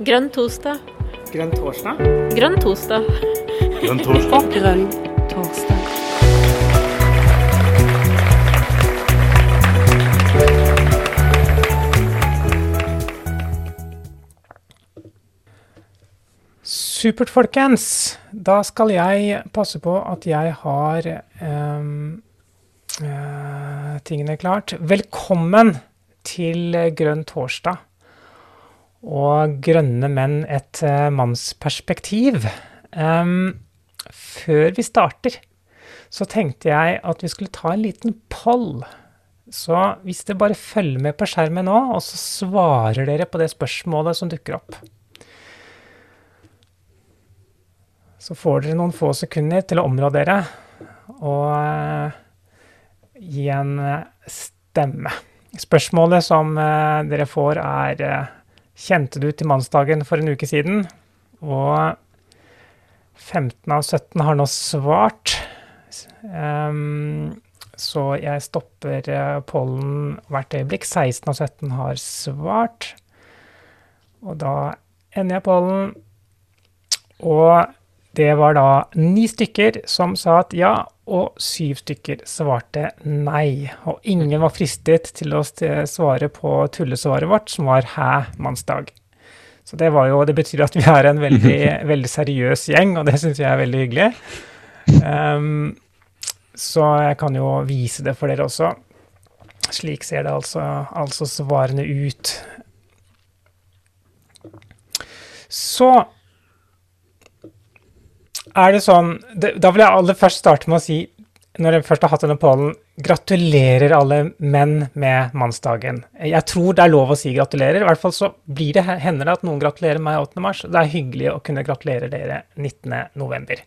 Grønn torsdag. Grønn torsdag? Grønn torsdag. Grønn torsdag. Grønn torsdag. Supert, folkens. Da skal jeg passe på at jeg har um, uh, tingene klart. Velkommen til Grønn torsdag og Grønne menn et uh, mannsperspektiv. Um, før vi starter, så tenkte jeg at vi skulle ta en liten poll. Så hvis dere bare følger med på skjermen nå, og så svarer dere på det spørsmålet som dukker opp. Så får dere noen få sekunder til å områ dere og uh, gi en stemme. Spørsmålet som dere får, er Kjente du til mannsdagen for en uke siden? Og 15 av 17 har nå svart. Um, så jeg stopper pollen hvert øyeblikk. 16 av 17 har svart. Og da ender jeg pollen. Og det var da ni stykker som sa at ja, og syv stykker svarte nei. Og ingen var fristet til å svare på tullesvaret vårt, som var 'hæ, mannsdag'. Så det, var jo, det betyr at vi er en veldig, veldig seriøs gjeng, og det syns jeg er veldig hyggelig. Um, så jeg kan jo vise det for dere også. Slik ser det altså, altså svarene ut. Så er det sånn Da vil jeg aller først starte med å si, når jeg først har hatt denne pollen, gratulerer alle menn med mannsdagen. Jeg tror det er lov å si gratulerer. I hvert fall så blir det, hender det at noen gratulerer meg 8. mars. Det er hyggelig å kunne gratulere dere 19. november.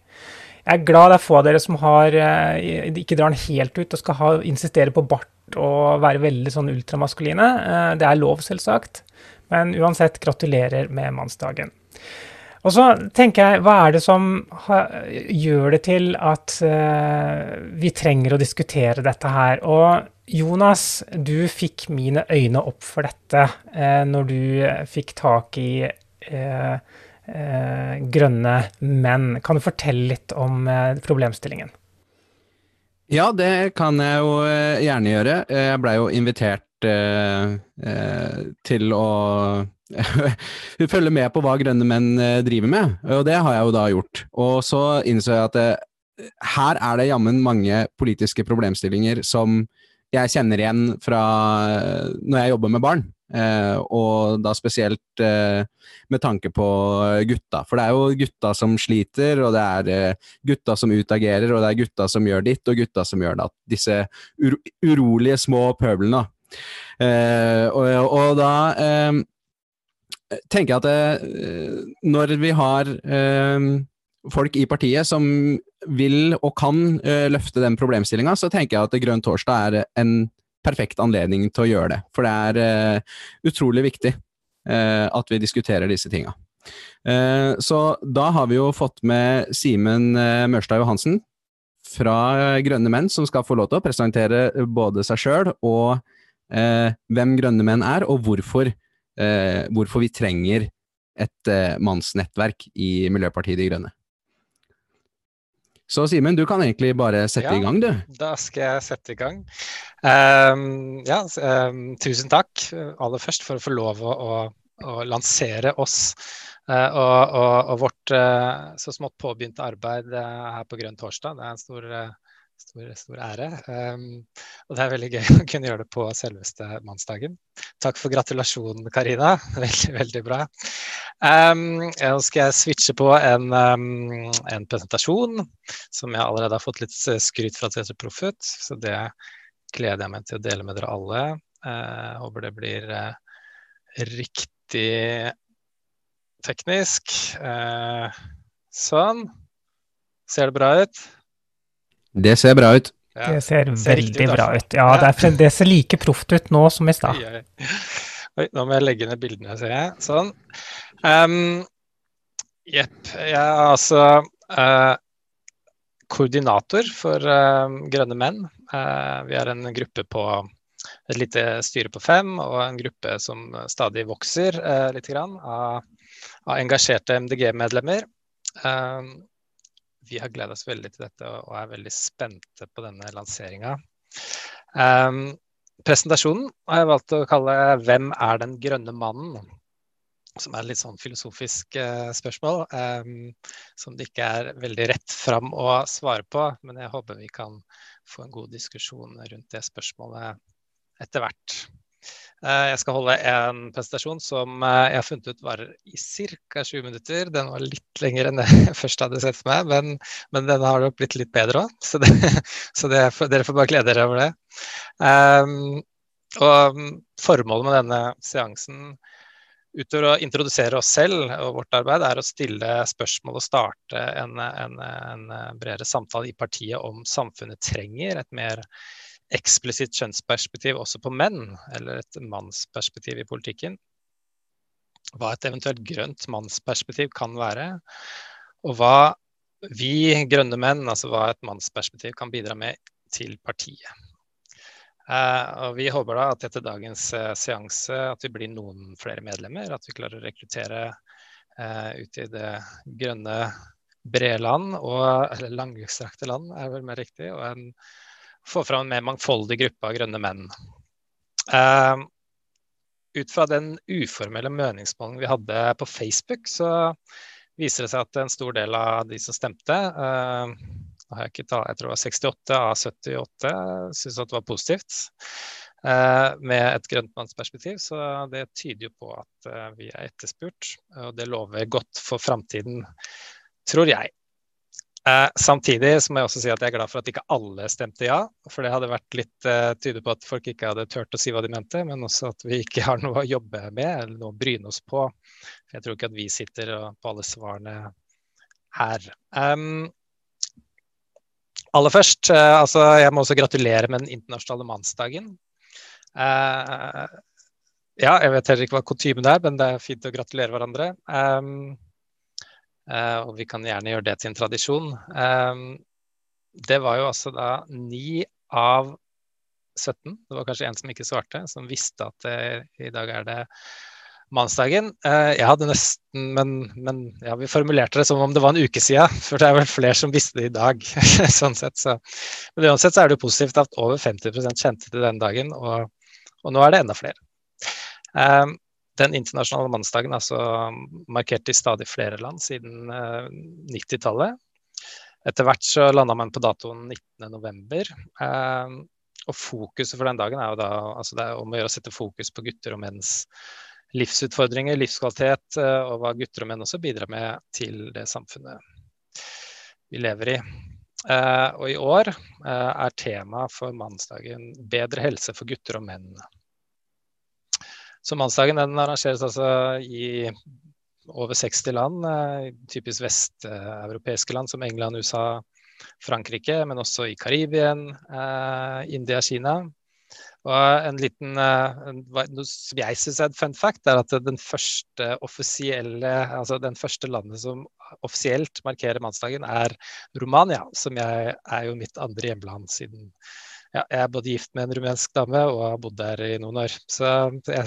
Jeg er glad det er få av dere som har, ikke drar den helt ut og skal ha, insistere på bart og være veldig sånn ultramaskuline. Det er lov, selvsagt. Men uansett, gratulerer med mannsdagen. Og så tenker jeg, hva er det som gjør det til at uh, vi trenger å diskutere dette her? Og Jonas, du fikk mine øyne opp for dette uh, når du fikk tak i uh, grønne menn. Kan du fortelle litt om problemstillingen? Ja, det kan jeg jo gjerne gjøre. Jeg blei jo invitert til å følge med på hva grønne menn driver med, og det har jeg jo da gjort. Og så innså jeg at det, her er det jammen mange politiske problemstillinger som jeg kjenner igjen fra når jeg jobber med barn. Eh, og da spesielt eh, med tanke på gutta. For det er jo gutta som sliter, og det er eh, gutta som utagerer, og det er gutta som gjør ditt, og gutta som gjør datt. Disse uro urolige små pøblene. Og, og, da tenker jeg at det, når vi har eh, folk i partiet som vil og kan eh, løfte den problemstillinga, så tenker jeg at Grønn torsdag er en perfekt anledning til å gjøre det. For det er eh, utrolig viktig at vi diskuterer disse tinga. så da har vi jo fått med Simen Mørstad Johansen fra Grønne menn, som skal få lov til å presentere både seg sjøl og hvem Grønne menn er, og hvorfor eh, hvorfor vi trenger et eh, mannsnettverk i Miljøpartiet De Grønne. Så Simen, du kan egentlig bare sette ja, i gang, du. Da skal jeg sette i gang. Um, ja, um, tusen takk aller først for å få lov å, å, å lansere oss uh, og, og, og, vårt uh, så smått påbegynte arbeid uh, her på Grønn torsdag. Det er en stor Stor, stor ære. Um, og det er veldig gøy å kunne gjøre det på selveste mannsdagen. Takk for gratulasjonen, Karina. Veldig, veldig bra. Um, nå skal jeg switche på en, um, en, presentasjon som jeg allerede har fått litt skryt fra Tete Proffut. Så det gleder jeg meg til å dele med dere alle. Uh, håper det blir uh, riktig teknisk. Uh, sånn. Ser det bra ut? Det ser bra ut. Ja, det ser, ser veldig bra ut. Ja, det, er, det ser like proft ut nå som i stad. Oi, nå må jeg legge ned bildene, ser jeg. Sånn. Um, Jeg er altså uh, koordinator for uh, Grønne menn. Uh, vi er en gruppe på et lite styre på fem og en gruppe som stadig vokser litt grann, av, av engasjerte MDG-medlemmer. Eh, vi har gleda oss veldig til dette og er veldig spente på denne lanseringa. Um, presentasjonen har jeg valgt å kalle 'Hvem er den grønne mannen?' Som er et litt sånn filosofisk uh, spørsmål um, som det ikke er veldig rett fram å svare på. Men jeg håper vi kan få en god diskusjon rundt det spørsmålet etter hvert. Eh, jeg skal holde en presentasjon som eh, jeg har funnet ut varer i ca. 20 minutter. Den var litt lengre enn jeg først hadde sett for meg, men, men den har nok blitt litt bedre òg. Så, det, så det, dere får bare glede dere over det. Um, og formålet med denne seansen utover å introdusere oss selv og vårt arbeid, er å stille spørsmål og starte en, en, en bredere samtale i partiet om samfunnet trenger et mer eksplisitt kjønnsperspektiv også på menn, eller et mannsperspektiv i politikken. Hva et eventuelt grønt mannsperspektiv kan være, og hva vi grønne menn, altså hva et mannsperspektiv kan bidra med til partiet. Uh, og Vi håper da at etter dagens uh, seanse at vi blir noen flere medlemmer. At vi klarer å rekruttere uh, ut i det grønne brede land, eller langstrakte land er vel mer riktig. Og en få fram en mer mangfoldig gruppe av grønne menn. Uh, ut fra den uformelle meningsmålingen vi hadde på Facebook, så viser det seg at en stor del av de som stemte, uh, jeg, ta, jeg, tror det var 68 av 78, syntes at det var positivt. Uh, med et grøntmannsperspektiv, så det tyder jo på at uh, vi er etterspurt. Og det lover godt for framtiden, tror jeg. Eh, samtidig så må jeg også si at jeg er glad for at ikke alle stemte ja. For det hadde vært litt eh, tyde på at folk ikke hadde turt å si hva de mente, men også at vi ikke har noe å jobbe med eller noe å bryne oss på. For jeg tror ikke at vi sitter på alle svarene her. Um, aller først, eh, altså jeg må også gratulere med den internasjonale mannsdagen. Uh, ja, jeg vet heller ikke hva kutymen er, men det er fint å gratulere hverandre. Um, og vi kan gjerne gjøre det til en tradisjon. Eh, det var jo altså da ni av 17, det var kanskje en som ikke svarte, som visste at det, i dag er det mannsdagen. Eh, jeg hadde nesten, men, men ja, vi formulerte det som om det var en uke siden, for det er vel flere som visste det i dag. sånn sett, så. Men uansett så er det jo positivt at over 50% kjente til den dagen, og, og, nå er det enda flere. Um, den internasjonale mannsdagen altså markert i stadig flere land siden 90-tallet. Eh, Etter hvert så landa man på datoen 19.11. Eh, og fokuset for den dagen er jo da altså det er om å gjøre å sette fokus på gutter og menns livsutfordringer, livskvalitet, eh, og hva gutter og menn også bidrar med til det samfunnet vi lever i. og i år er temaet for mannsdagen 'Bedre helse for gutter og menn'. Så mannsdagen den arrangeres altså i over 60 land, eh, typisk vesteuropeiske land som England, USA, Frankrike, men også i Karibien, eh, India, Kina. Og en liten, eh, som jeg syns er et fun fact, er at den første offisielle, altså den første landet som offisielt markerer mannsdagen, er Romania, som jeg er jo mitt andre hjemland siden ja, jeg er både gift med en rumensk dame og har bodd der i noen år. Så jeg,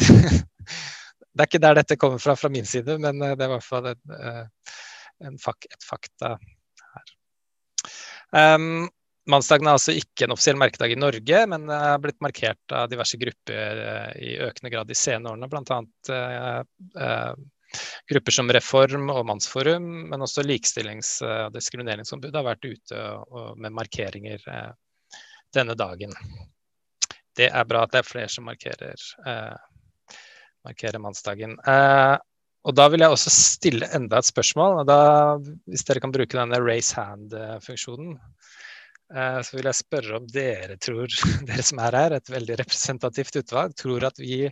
det er ikke der dette kommer fra fra min side, men eh, det er i hvert fall en, eh, en fak, et fakta her. Um, Mannsdagen er altså ikke en offisiell merkedag i Norge, men er blitt markert av diverse grupper eh, i økende grad de senere årene. Bl.a. Uh, grupper som Reform og Mannsforum, men også Likestillings- og diskrimineringsombudet har vært ute med markeringer denne dagen. Det er bra at det er flere som markerer, eh, markerer mannsdagen. Eh, og Da vil jeg også stille enda et spørsmål. da, Hvis dere kan bruke denne raise hand-funksjonen, eh, så vil jeg spørre om dere tror, dere som er her, et veldig representativt utvalg, tror at vi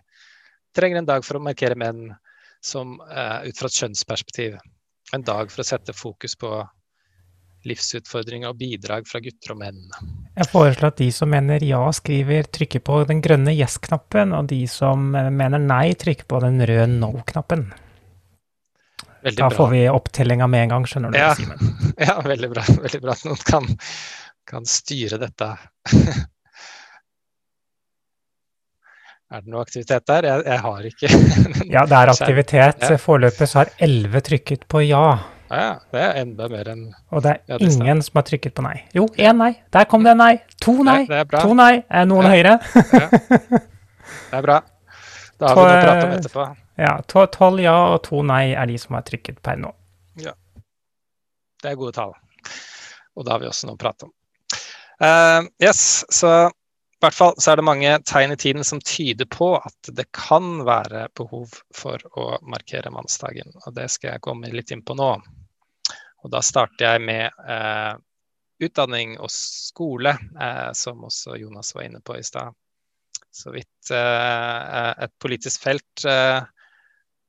trenger en dag for å markere menn som, eh, ut fra et kjønnsperspektiv. En dag for å sette fokus på livsutfordringer og bidrag fra gutter og menn. Jeg foreslår at de som mener ja, skriver trykker på den grønne yes-knappen, og de som mener nei, trykker på den røde no-knappen. Da får vi opptellinga med en gang, skjønner du, ja, Simen. Ja, veldig bra. Veldig bra at noen kan, kan styre dette. Er det noe aktivitet der? Jeg, jeg har ikke Ja, det er aktivitet. Ja. Foreløpig så har elleve trykket på ja. Ja, ja, det er enda mer enn Og det Ja, er ingen som har trykket på nei. Jo, én nei. Der kom det en nei. To nei. Det, det er. To nei. Er noen Ja. høyere? Det er bra. Da har vi noe å prate om etterpå. Ja, to- tolv ja og to nei er de som har trykket per nå. Det er gode tall. Og da har vi også noe å prate om. Uh, yes, så i hvert fall så er det mange tegn i tiden som tyder på at det kan være behov for å markere mannsdagen. Og det skal jeg komme litt inn på nå. Og da starter jeg med eh, utdanning og skole, eh, som også Jonas var inne på i stad. Så vidt eh, et politisk felt eh,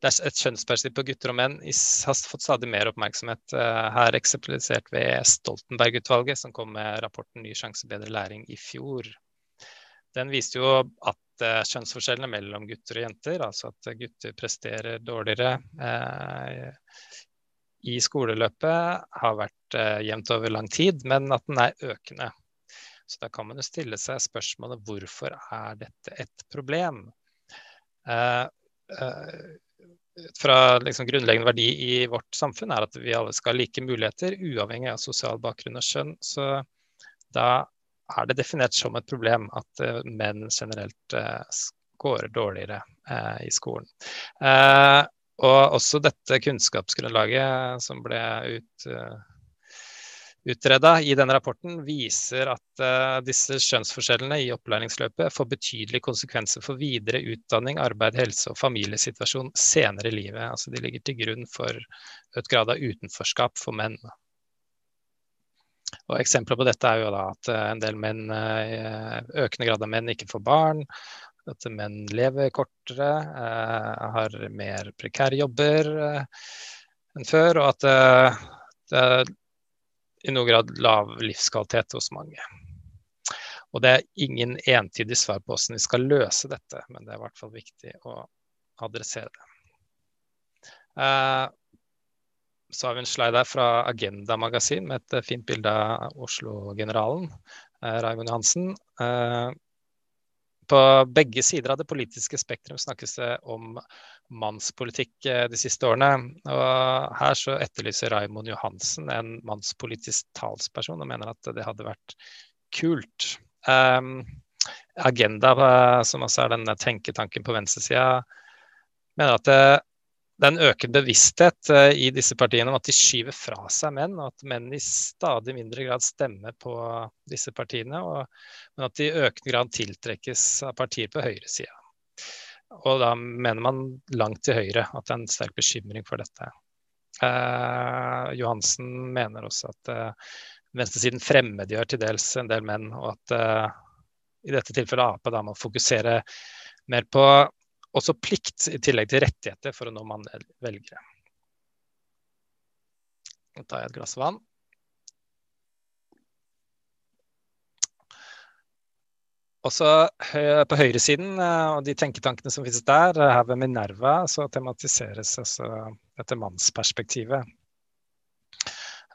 det er et kjønnsperspektiv på gutter og menn har fått stadig mer oppmerksomhet. eh, Her eksemplifisert ved Stoltenberg-utvalget, som kom med rapporten 'Ny sjanse, bedre læring' i fjor. Den viste jo at eh, kjønnsforskjellene mellom gutter og jenter, altså at gutter presterer dårligere eh, i skoleløpet, har vært eh, jevnt over lang tid, men at den er økende. Så da kan man jo stille seg spørsmålet hvorfor er dette et problem? Eh, eh, fra liksom grunnleggende verdi i vårt samfunn er at vi alle skal ha like muligheter, uavhengig av sosial bakgrunn og kjønn. Så da er det definert som et problem at eh, menn generelt uh, scorer dårligere eh, i skolen. Eh, og også dette kunnskapsgrunnlaget som ble ut, uh, utreda i denne rapporten, viser at eh, disse kjønnsforskjellene i opplæringsløpet får betydelige konsekvenser for videre utdanning, arbeid, helse og familiesituasjon senere i livet. Altså de ligger til grunn for økt grad av utenforskap for menn. Og Eksempler på dette er jo da at eh, en del menn, eh, økende grad av menn ikke får barn, at menn lever kortere, eh, har mer prekære jobber eh, enn før, og at eh, det er i noen grad lav livskvalitet hos mange. Og det er ingen entydig svar på hvordan vi skal løse dette, men det er i hvert fall viktig å adressere det. Så har vi en slide her fra Agenda magasin med et fint bilde av Oslo-generalen, Raymond Johansen. Eh, på begge sider av det politiske spektrum snakkes det om mannspolitikk eh, de siste årene. Og her så etterlyser Raimond Johansen en mannspolitisk talsperson og mener at det hadde vært kult. Um, Agenda, eh, som også er denne tenketanken på venstresida, mener at det, det er en økende bevissthet eh, i disse partiene om at de skyver fra seg menn, og at menn i stadig mindre grad stemmer på disse partiene, og, men at de i økende grad tiltrekkes av partier på høyresida. Og da mener man langt til høyre at det er en sterk bekymring for dette. Eh, Johansen mener også at eh, venstresiden fremmedgjør til dels en del menn, og at eh, i dette tilfellet Ap da må fokusere mer på også plikt i tillegg til rettigheter for å nå mannlige velgere. Nå tar jeg et glass vann. Også på høyresiden eh, og de tenketankene som finnes der, eh, her ved Minerva, så tematiseres altså dette mannsperspektivet.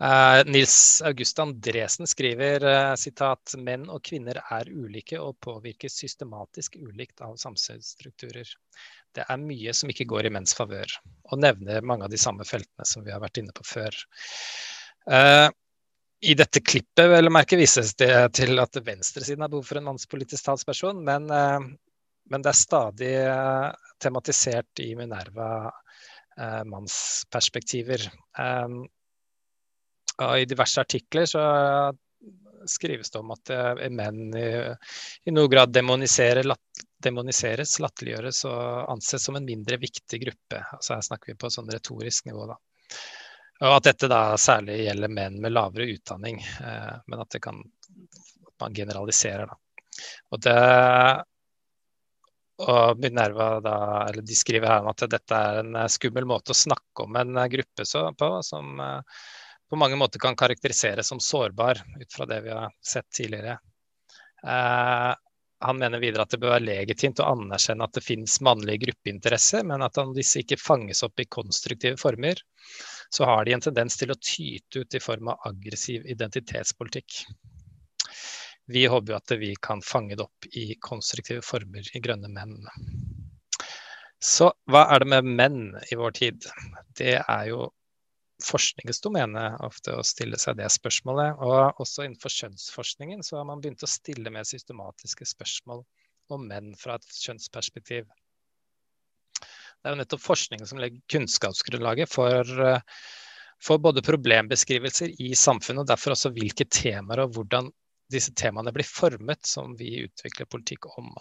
Eh, Nils August Andresen skriver sitat, uh, menn og kvinner er ulike og påvirkes systematisk ulikt av samfunnsstrukturer. Det er mye som ikke går i menns favør, og nevner mange av de samme feltene som vi har vært inne på før. Uh, I dette klippet vel merke vises det til at venstresiden har behov for en mannspolitisk talsperson, men, eh, men det er stadig eh, tematisert i Minerva eh, mannsperspektiver. I diverse artikler så skrives det om at eh, menn i, i noen grad demoniserer, lat, demoniseres, latterliggjøres og anses som en mindre viktig gruppe. Altså Her snakker vi på sånn retorisk nivå. da. Og at dette da særlig gjelder menn med lavere utdanning, eh, men at kan at man generaliserer. da. Og det og Minerva da, eller de skriver her om at dette er en eh, skummel måte å snakke om en eh, gruppe så, på, som eh, på mange måter kan karakteriseres som sårbar, ut fra det vi har sett tidligere. Eh, han mener videre at det bør være legitimt å anerkjenne at det finnes mannlige gruppeinteresser, men at om disse ikke fanges opp i konstruktive former, så har de en tendens til å tyte ut i form av aggressiv identitetspolitikk. vi håper jo at vi kan fange det opp i konstruktive former i grønne menn. Så hva er det med menn i vår tid? Det er jo forskningens domene ofte å stille seg det spørsmålet. Og også innenfor kjønnsforskningen så har man begynt å stille mer systematiske spørsmål om menn fra et kjønnsperspektiv. Det er jo nettopp forskningen som legger kunnskapsgrunnlaget for, for både problembeskrivelser i samfunnet, og derfor også hvilke temaer og hvordan disse temaene blir formet, som vi utvikler politikk om.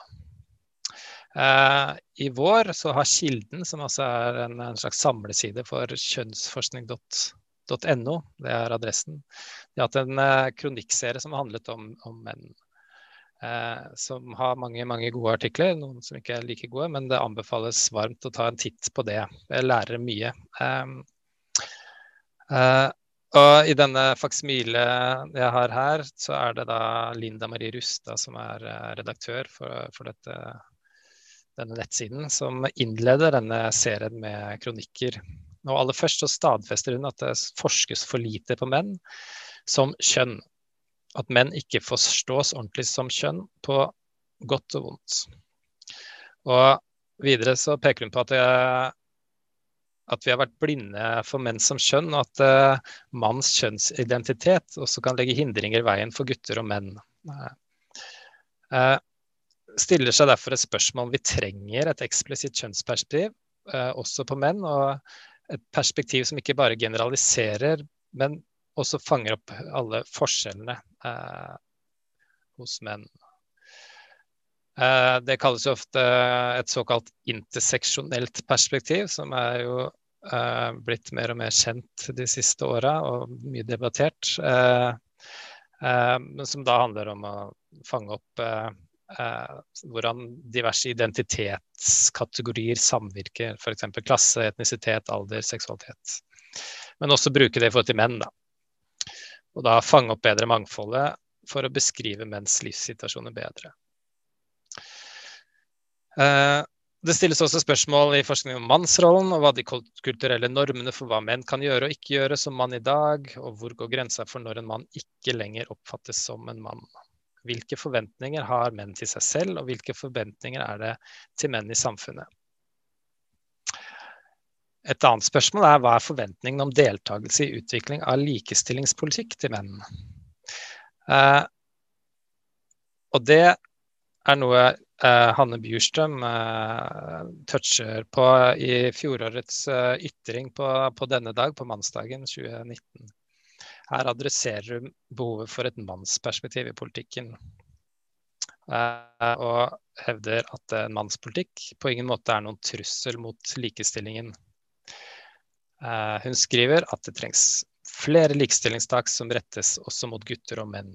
Uh, I vår så har Kilden, som altså er en, en slags samleside for kjønnsforskning.no, det er adressen, de har hatt en uh, kronikkserie som har handlet om, om menn. Eh, som har mange, mange gode artikler, noen som ikke er like gode, men det anbefales varmt å ta en titt på det. Jeg lærer mye. Um, og i denne faksimile jeg har her, så er det da Linda Marie Rustad som er redaktør for, for dette denne nettsiden, som innleder denne serien med kronikker. Og aller først så stadfester hun at det forskes for lite på menn som kjønn. At menn ikke forstås ordentlig som kjønn på godt og vondt. Og videre så peker hun på at, det, at vi har vært blinde for menn som kjønn, og at uh, manns kjønnsidentitet også kan legge hindringer i veien for gutter og menn. Uh, stiller seg derfor et spørsmål om vi trenger et eksplisitt kjønnsperspektiv eh, også på menn. Og et perspektiv som ikke bare generaliserer, men også fanger opp alle forskjellene eh, hos menn. Eh, det kalles jo ofte et såkalt interseksjonelt perspektiv, som er jo eh, blitt mer og mer kjent de siste åra og mye debattert. Eh, eh, men som da handler om å fange opp hvordan diverse identitetskategorier samvirker. F.eks. klasse, etnisitet, alder, seksualitet. Men også bruke det i forhold til menn. Da. Og da fange opp bedre mangfoldet for å beskrive menns livssituasjoner bedre. Eh, det stilles også spørsmål i forskning om mannsrollen og hva de kulturelle normene for hva menn kan gjøre og ikke gjøre som mann i dag, og hvor går grensa for når en mann ikke lenger oppfattes som en mann. Hvilke forventninger har menn til seg selv, og hvilke forventninger er det til menn i samfunnet? Et annet spørsmål er hva er forventningene om deltakelse i utvikling av likestillingspolitikk til menn? Eh, og det er noe eh, Hanne Bjurstrøm eh, toucher på i fjorårets eh, ytring på, på, denne dag, på mannsdagen 2019. Her adresserer hun behovet for et mannsperspektiv i politikken. Eh, og hevder at en mannspolitikk på ingen måte er noen trussel mot likestillingen. Eh, hun skriver at det trengs flere likestillingstak som rettes også mot gutter og menn.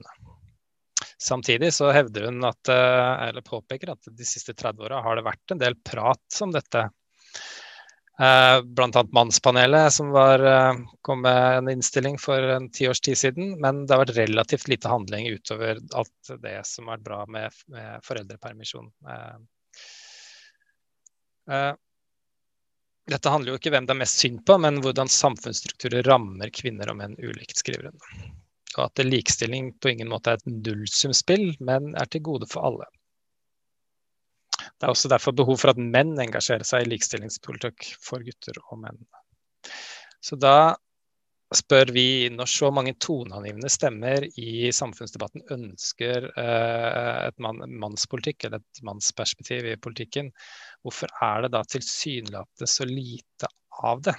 Samtidig så hevder hun at, eh, eller påpeker at de siste 30 åra har det vært en del prat om dette. Eh, Bl.a. Mannspanelet, som var, eh, kom med en innstilling for en ti års tid siden. Men det har vært relativt lite handling utover alt det som har vært bra med, med foreldrepermisjon. Eh, dette handler jo ikke hvem det er mest synd på, men hvordan samfunnsstrukturer rammer kvinner og menn ulikt, skriver hun. Og at likestilling på ingen måte er et nullsumspill, men er til gode for alle. Det er også derfor behov for at menn engasjerer seg i likestillingspolitikk for gutter og menn. Så da spør vi når så mange toneangivende stemmer i samfunnsdebatten ønsker eh, et man, mannspolitikk eller et mannsperspektiv i politikken, hvorfor er det da tilsynelatende så lite av det?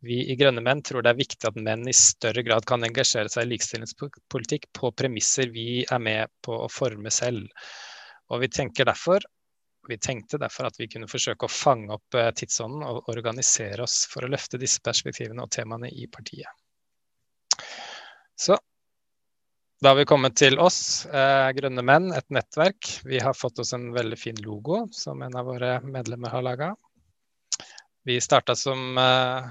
Vi i Grønne menn tror det er viktig at menn i større grad kan engasjere seg i likestillingspolitikk på premisser vi er med på å forme selv. Og vi tenker derfor vi tenkte derfor at vi kunne forsøke å fange opp eh, tidsånden og organisere oss for å løfte disse perspektivene og temaene i partiet. Så da har vi kommet til oss, eh, Grønne menn, et nettverk. Vi har fått oss en veldig fin logo som en av våre medlemmer har laga. Vi starta som, eh,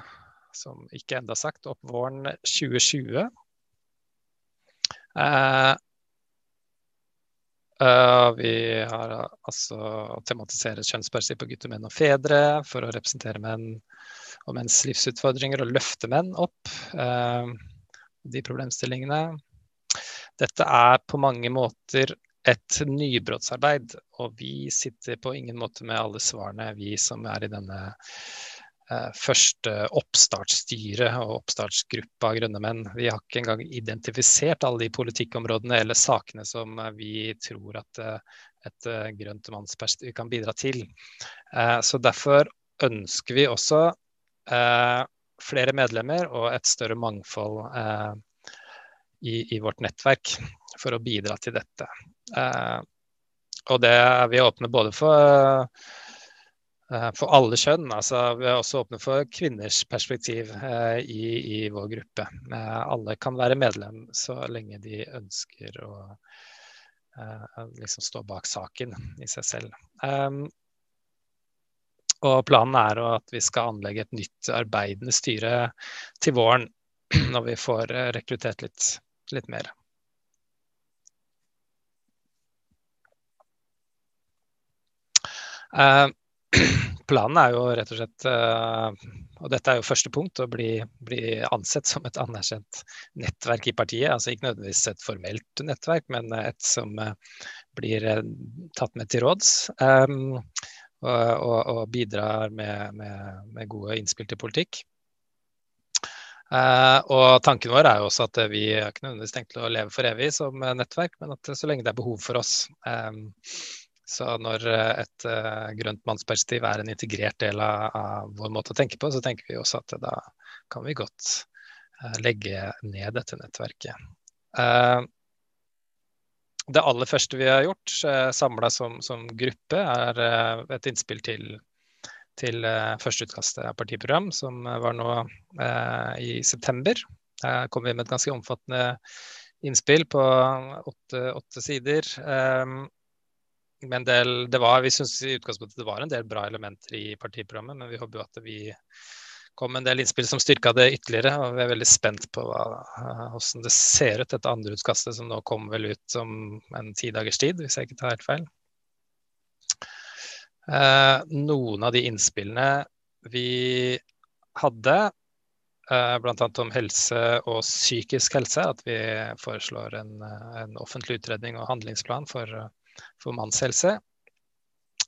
som ikke enda sagt, opp våren 2020. Eh, Uh, vi har altså tematisert kjønnsperspektiv på gutter, menn og fedre for å representere menn og menns livsutfordringer og løfte menn opp. Uh, de problemstillingene. dette er på mange måter et nybrottsarbeid, og vi sitter på ingen måte med alle svarene, vi som er i denne eh, første oppstartsstyret og oppstartsgruppa Grønne menn. Vi har ikke engang identifisert alle de politikkområdene eller sakene som vi tror at eh, et grønt mannsperspektiv kan bidra til. Så Derfor ønsker vi også flere medlemmer og et større mangfold i, vårt nettverk for å bidra til dette. og det er vi åpne både for for alle kjønn. altså Vi er også åpne for kvinners perspektiv eh, i, i, vår gruppe. Eh, alle kan være medlem så lenge de ønsker å Eh, liksom stå bak saken i seg selv. Og planen er at vi skal anlegge et nytt arbeidende styre til våren, når vi får eh, rekruttert litt, litt mer. Uh, planen er jo rett og slett uh, og dette er jo første punkt, å bli, bli, ansett som et anerkjent nettverk i partiet. Altså ikke nødvendigvis et formelt nettverk, men et som uh, blir uh, tatt med til råds. Um, og, og, og, bidrar med, med, med, gode innspill til politikk. Uh, og tanken vår er jo også at vi har ikke nødvendigvis tenkt å leve for evig som nettverk, men at så lenge det er behov for oss, um, så når eh, et uh, grønt mannsperspektiv er en integrert del av, vår måte å tenke på, så tenker vi også at da kan vi godt uh, legge ned dette nettverket. Det aller første vi har gjort, samla som, som, gruppe, er et innspill til, til førsteutkastet av partiprogram, som var nå i september. Her kom vi med et ganske omfattende innspill på åtte, åtte sider. Um, men del, det var, vi syns i utgangspunktet det var en del bra elementer i partiprogrammet, men vi håper jo at vi kom en del innspill som styrka det ytterligere. Og vi er veldig spent på hva, hvordan det ser ut, dette andre utkastet som nå kommer vel ut om en ti dagers tid, hvis jeg ikke tar helt feil. Eh, noen av de innspillene vi hadde, eh, bl.a. om helse og psykisk helse, at vi foreslår en, en offentlig utredning og handlingsplan for for mannshelse.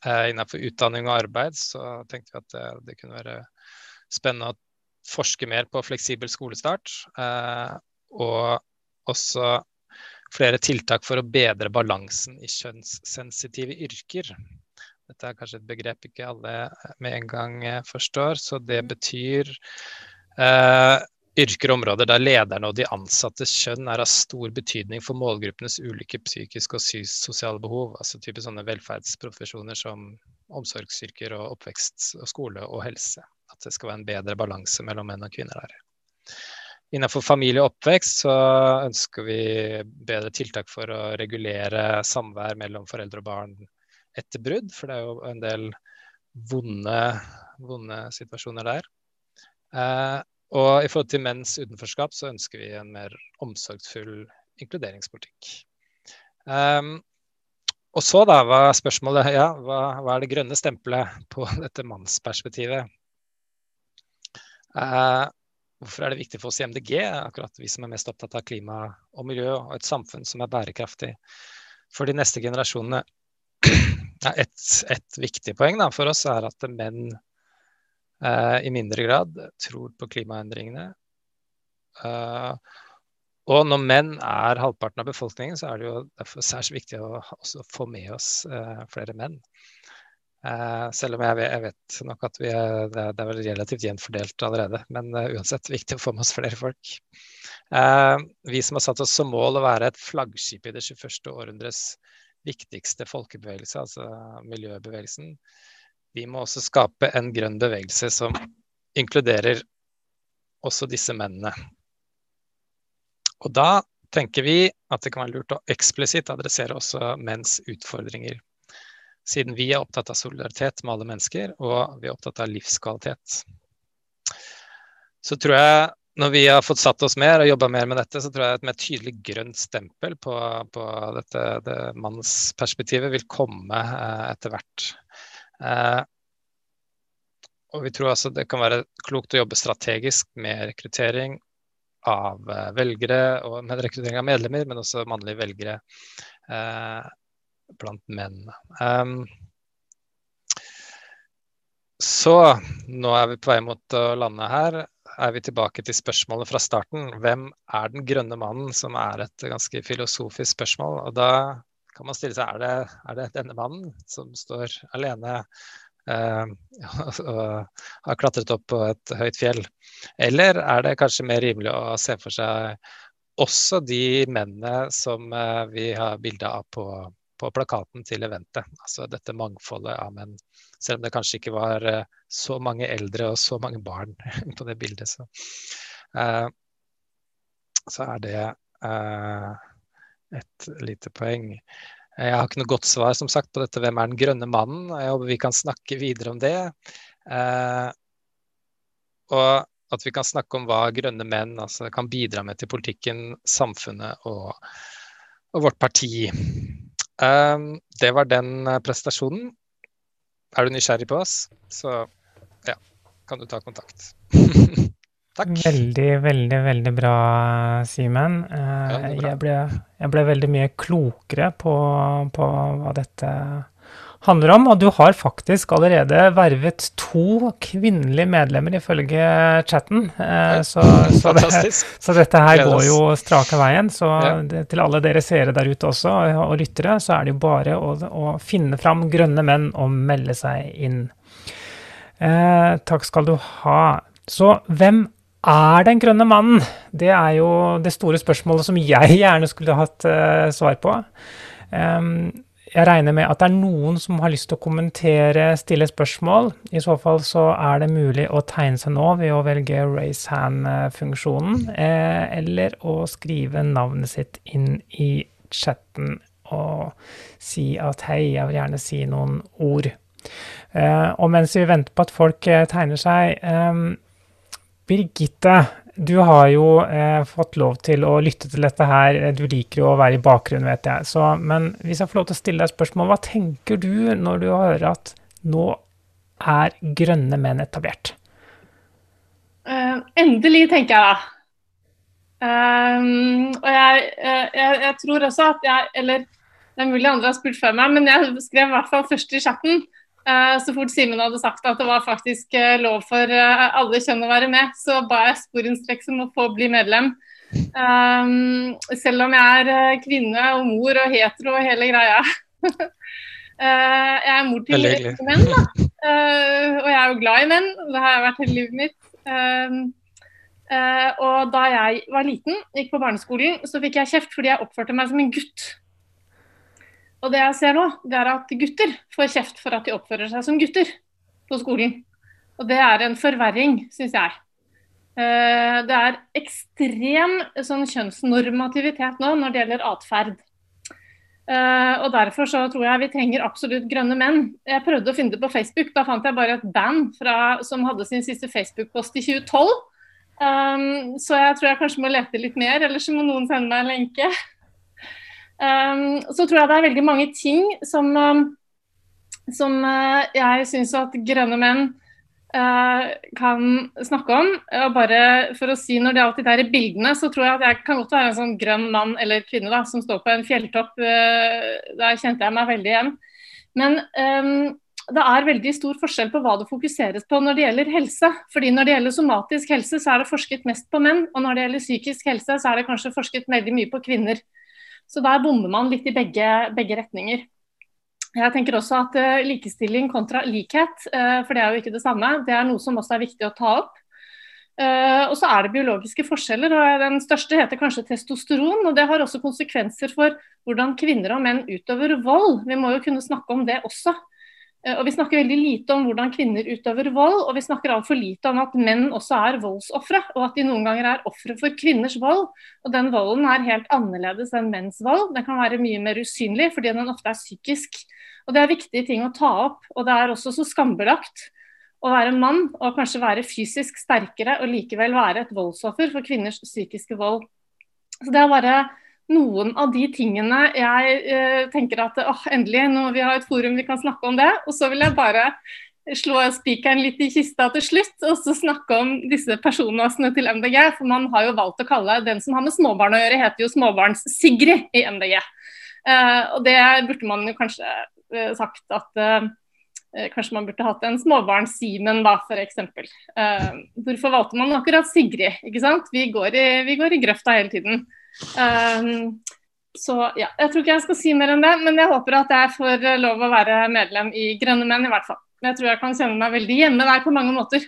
Eh, innenfor utdanning og arbeid så tenkte vi at det, det, kunne være spennende å forske mer på fleksibel skolestart. Eh, og også flere tiltak for å bedre balansen i kjønnssensitive yrker. Dette er kanskje et begrep ikke alle med en gang forstår. Så det betyr eh, yrker og områder der lederne og de ansattes kjønn er av stor betydning for målgruppenes ulike psykiske og sosiale behov. Altså type sånne velferdsprofesjoner som omsorgsyrker og oppvekst og skole og helse. At det skal være en bedre balanse mellom menn og kvinner der. Innenfor familie og oppvekst så ønsker vi bedre tiltak for å regulere samvær mellom foreldre og barn etter brudd, for det er jo en del vonde, vonde situasjoner der. Eh, og i forhold til menns utenforskap så ønsker vi en mer omsorgsfull inkluderingspolitikk. Um, og så da var spørsmålet ja, hva, hva, er det grønne stempelet på dette mannsperspektivet? Uh, hvorfor er det viktig for oss i MDG, akkurat vi som er mest opptatt av klima og miljø, og et samfunn som er bærekraftig for de neste generasjonene? Et, et, viktig poeng da, for oss er at menn i mindre grad tror på klimaendringene. Eh, og når menn er halvparten av befolkningen, så er det jo derfor særs viktig å få med oss eh, flere menn. selv om jeg jeg vet nok at det, er, det er relativt jevnt fordelt allerede. Men uansett viktig å få med oss flere folk. vi som har satt oss som mål å være et flaggskip i det 21. århundres viktigste folkebevegelse, altså miljøbevegelsen, vi må også skape en grønn bevegelse som inkluderer også disse mennene. Og da tenker vi at det kan være lurt å eksplisitt adressere også menns utfordringer. Siden vi er opptatt av solidaritet med alle mennesker, og vi er opptatt av livskvalitet. Så tror jeg, når vi har fått satt oss mer og jobba mer med dette, så tror jeg et mer tydelig grønt stempel på, på dette det mannsperspektivet vil komme eh, etter hvert. Eh, og vi tror altså det kan være klokt å jobbe strategisk med rekruttering av velgere og med rekruttering av medlemmer, men også mannlige velgere blant menn. Um, så nå er vi på vei mot å lande her. Er vi tilbake til spørsmålet fra starten. Hvem er den grønne mannen? Som er et ganske filosofisk spørsmål. Og da kan man stille seg er det, er det denne mannen som står alene eh, og har klatret opp på et høyt fjell? Eller er det kanskje mer rimelig å se for seg også de mennene som eh, vi har bilde av på på plakaten til eventet. Altså dette mangfoldet av menn. Selv om det kanskje ikke var uh, så mange eldre og så mange barn på det bildet, så, uh, så er det uh, et lite poeng. Jeg har ikke noe godt svar som sagt, på dette hvem er den grønne mannen. Jeg håper vi kan snakke videre om det. og at vi kan snakke om hva grønne menn altså, kan bidra med til politikken, samfunnet og, og vårt parti. Eh, det var den uh, prestasjonen. Er du nysgjerrig på oss, så ja, kan du ta kontakt. Takk. Veldig, veldig, veldig bra, Simen. Ja, jeg, jeg, ble, veldig mye klokere på, på hva dette handler om. Og du har faktisk allerede vervet to kvinnelige medlemmer, ifølge chatten. Eh, så, så, det, så, dette her går jo strake veien. Så det, til alle dere seere der ute også, og lyttere, så er det jo bare å, å finne fram grønne menn og melde seg inn. Eh, takk skal du ha. Så hvem er den grønne mannen? Det er jo det store spørsmålet som jeg gjerne skulle hatt uh, svar på. Um, jeg regner med at det er noen som har lyst til å kommentere, stille spørsmål. I så fall så er det mulig å tegne seg nå ved å velge raise hand-funksjonen, eh, eller å skrive navnet sitt inn i chatten og si at hei, jeg vil gjerne si noen ord. Eh, og mens vi venter på at folk tegner seg eh, Birgitte, du har jo eh, fått lov til å lytte til dette her. Du liker jo å være i bakgrunnen, vet jeg. Så, men hvis jeg får lov til å stille deg et spørsmål, hva tenker du når du hører at nå er grønne menn etablert? Uh, endelig, tenker jeg da. Uh, og jeg, uh, jeg, jeg, tror også at jeg Eller det er mulig andre har spurt før meg, men jeg skrev i hvert fall først i chatten Eh, så fort Simen hadde sagt at det var faktisk eh, lov for eh, alle kjønn å være med, så ba jeg sporenstreks om å få bli medlem. Um, selv om jeg er kvinne og mor og hetero og hele greia. jeg er mor til menn, da. Og jeg er jo glad i menn. Det har jeg vært hele livet mitt. Uh, og da jeg var liten, gikk på barneskolen, så fikk jeg kjeft fordi jeg oppførte meg som en gutt. Og det jeg ser nå, det er at gutter får kjeft for at de oppfører seg som gutter på skolen. Og det er en forverring, syns jeg. Eh, det er ekstrem sånn kjønnsnormativitet nå når det gjelder atferd. Uh, og Derfor så tror jeg vi trenger absolutt grønne menn. Jeg prøvde å finne det på Facebook. Da fant jeg bare et band fra, som hadde sin siste Facebook-post i 2012. Um, så jeg tror jeg kanskje må lete litt mer, eller så må noen sende meg en lenke. Um, så tror jeg det er veldig mange ting som, um, som uh, jeg syns at grønne menn uh, kan snakke om. Og bare for å si Når det alltid er i bildene, så tror jeg at jeg kan godt være en sånn grønn mann eller kvinne da, som står på en fjelltopp. Uh, der kjente jeg meg veldig igjen. Men um, det er veldig stor forskjell på hva det fokuseres på når det gjelder helse. Fordi Når det gjelder somatisk helse, så er det forsket mest på menn. Og når det gjelder psykisk helse, så er det kanskje forsket veldig mye på kvinner. Så der bommer man litt i begge, begge retninger. Jeg tenker også at uh, Likestilling kontra likhet, uh, for det er jo ikke det samme, det er noe som også er viktig å ta opp. Uh, og så er det biologiske forskjeller. og Den største heter kanskje testosteron. og Det har også konsekvenser for hvordan kvinner og menn utøver vold. Vi må jo kunne snakke om det også. Eh, og Vi snakker veldig lite om hvordan kvinner utøver vold, og vi snakker altfor lite om at menn også er voldsofre, og at de noen ganger er ofre for kvinners vold. Og Den volden er helt annerledes enn menns vold. Den kan være mye mer usynlig fordi den ofte er psykisk. Og Det er viktige ting å ta opp. og Det er også så skambelagt å være mann og kanskje være fysisk sterkere og likevel være et voldsoffer for kvinners psykiske vold. Så det er bare noen av de tingene jeg eh, tenker at åh, endelig, nå vi har et forum vi kan snakke om det. Og så vil jeg bare slå spikeren litt i kista til slutt og så snakke om disse personasene til MDG. For man har jo valgt å kalle den som har med småbarn å gjøre, heter jo Småbarns-Sigrid i MDG. Uh, og det burde man jo kanskje uh, sagt at uh, kanskje man burde hatt en småbarns-Simen, da, f.eks. Uh, hvorfor valgte man akkurat Sigrid? ikke sant? Vi går i, vi går i grøfta hele tiden. Så ja, jeg tror ikke jeg skal si mer enn det, men jeg håper at jeg får lov å være medlem i Grønne menn, i hvert fall. Men jeg tror jeg kan kjenne meg veldig hjemme der på mange måter.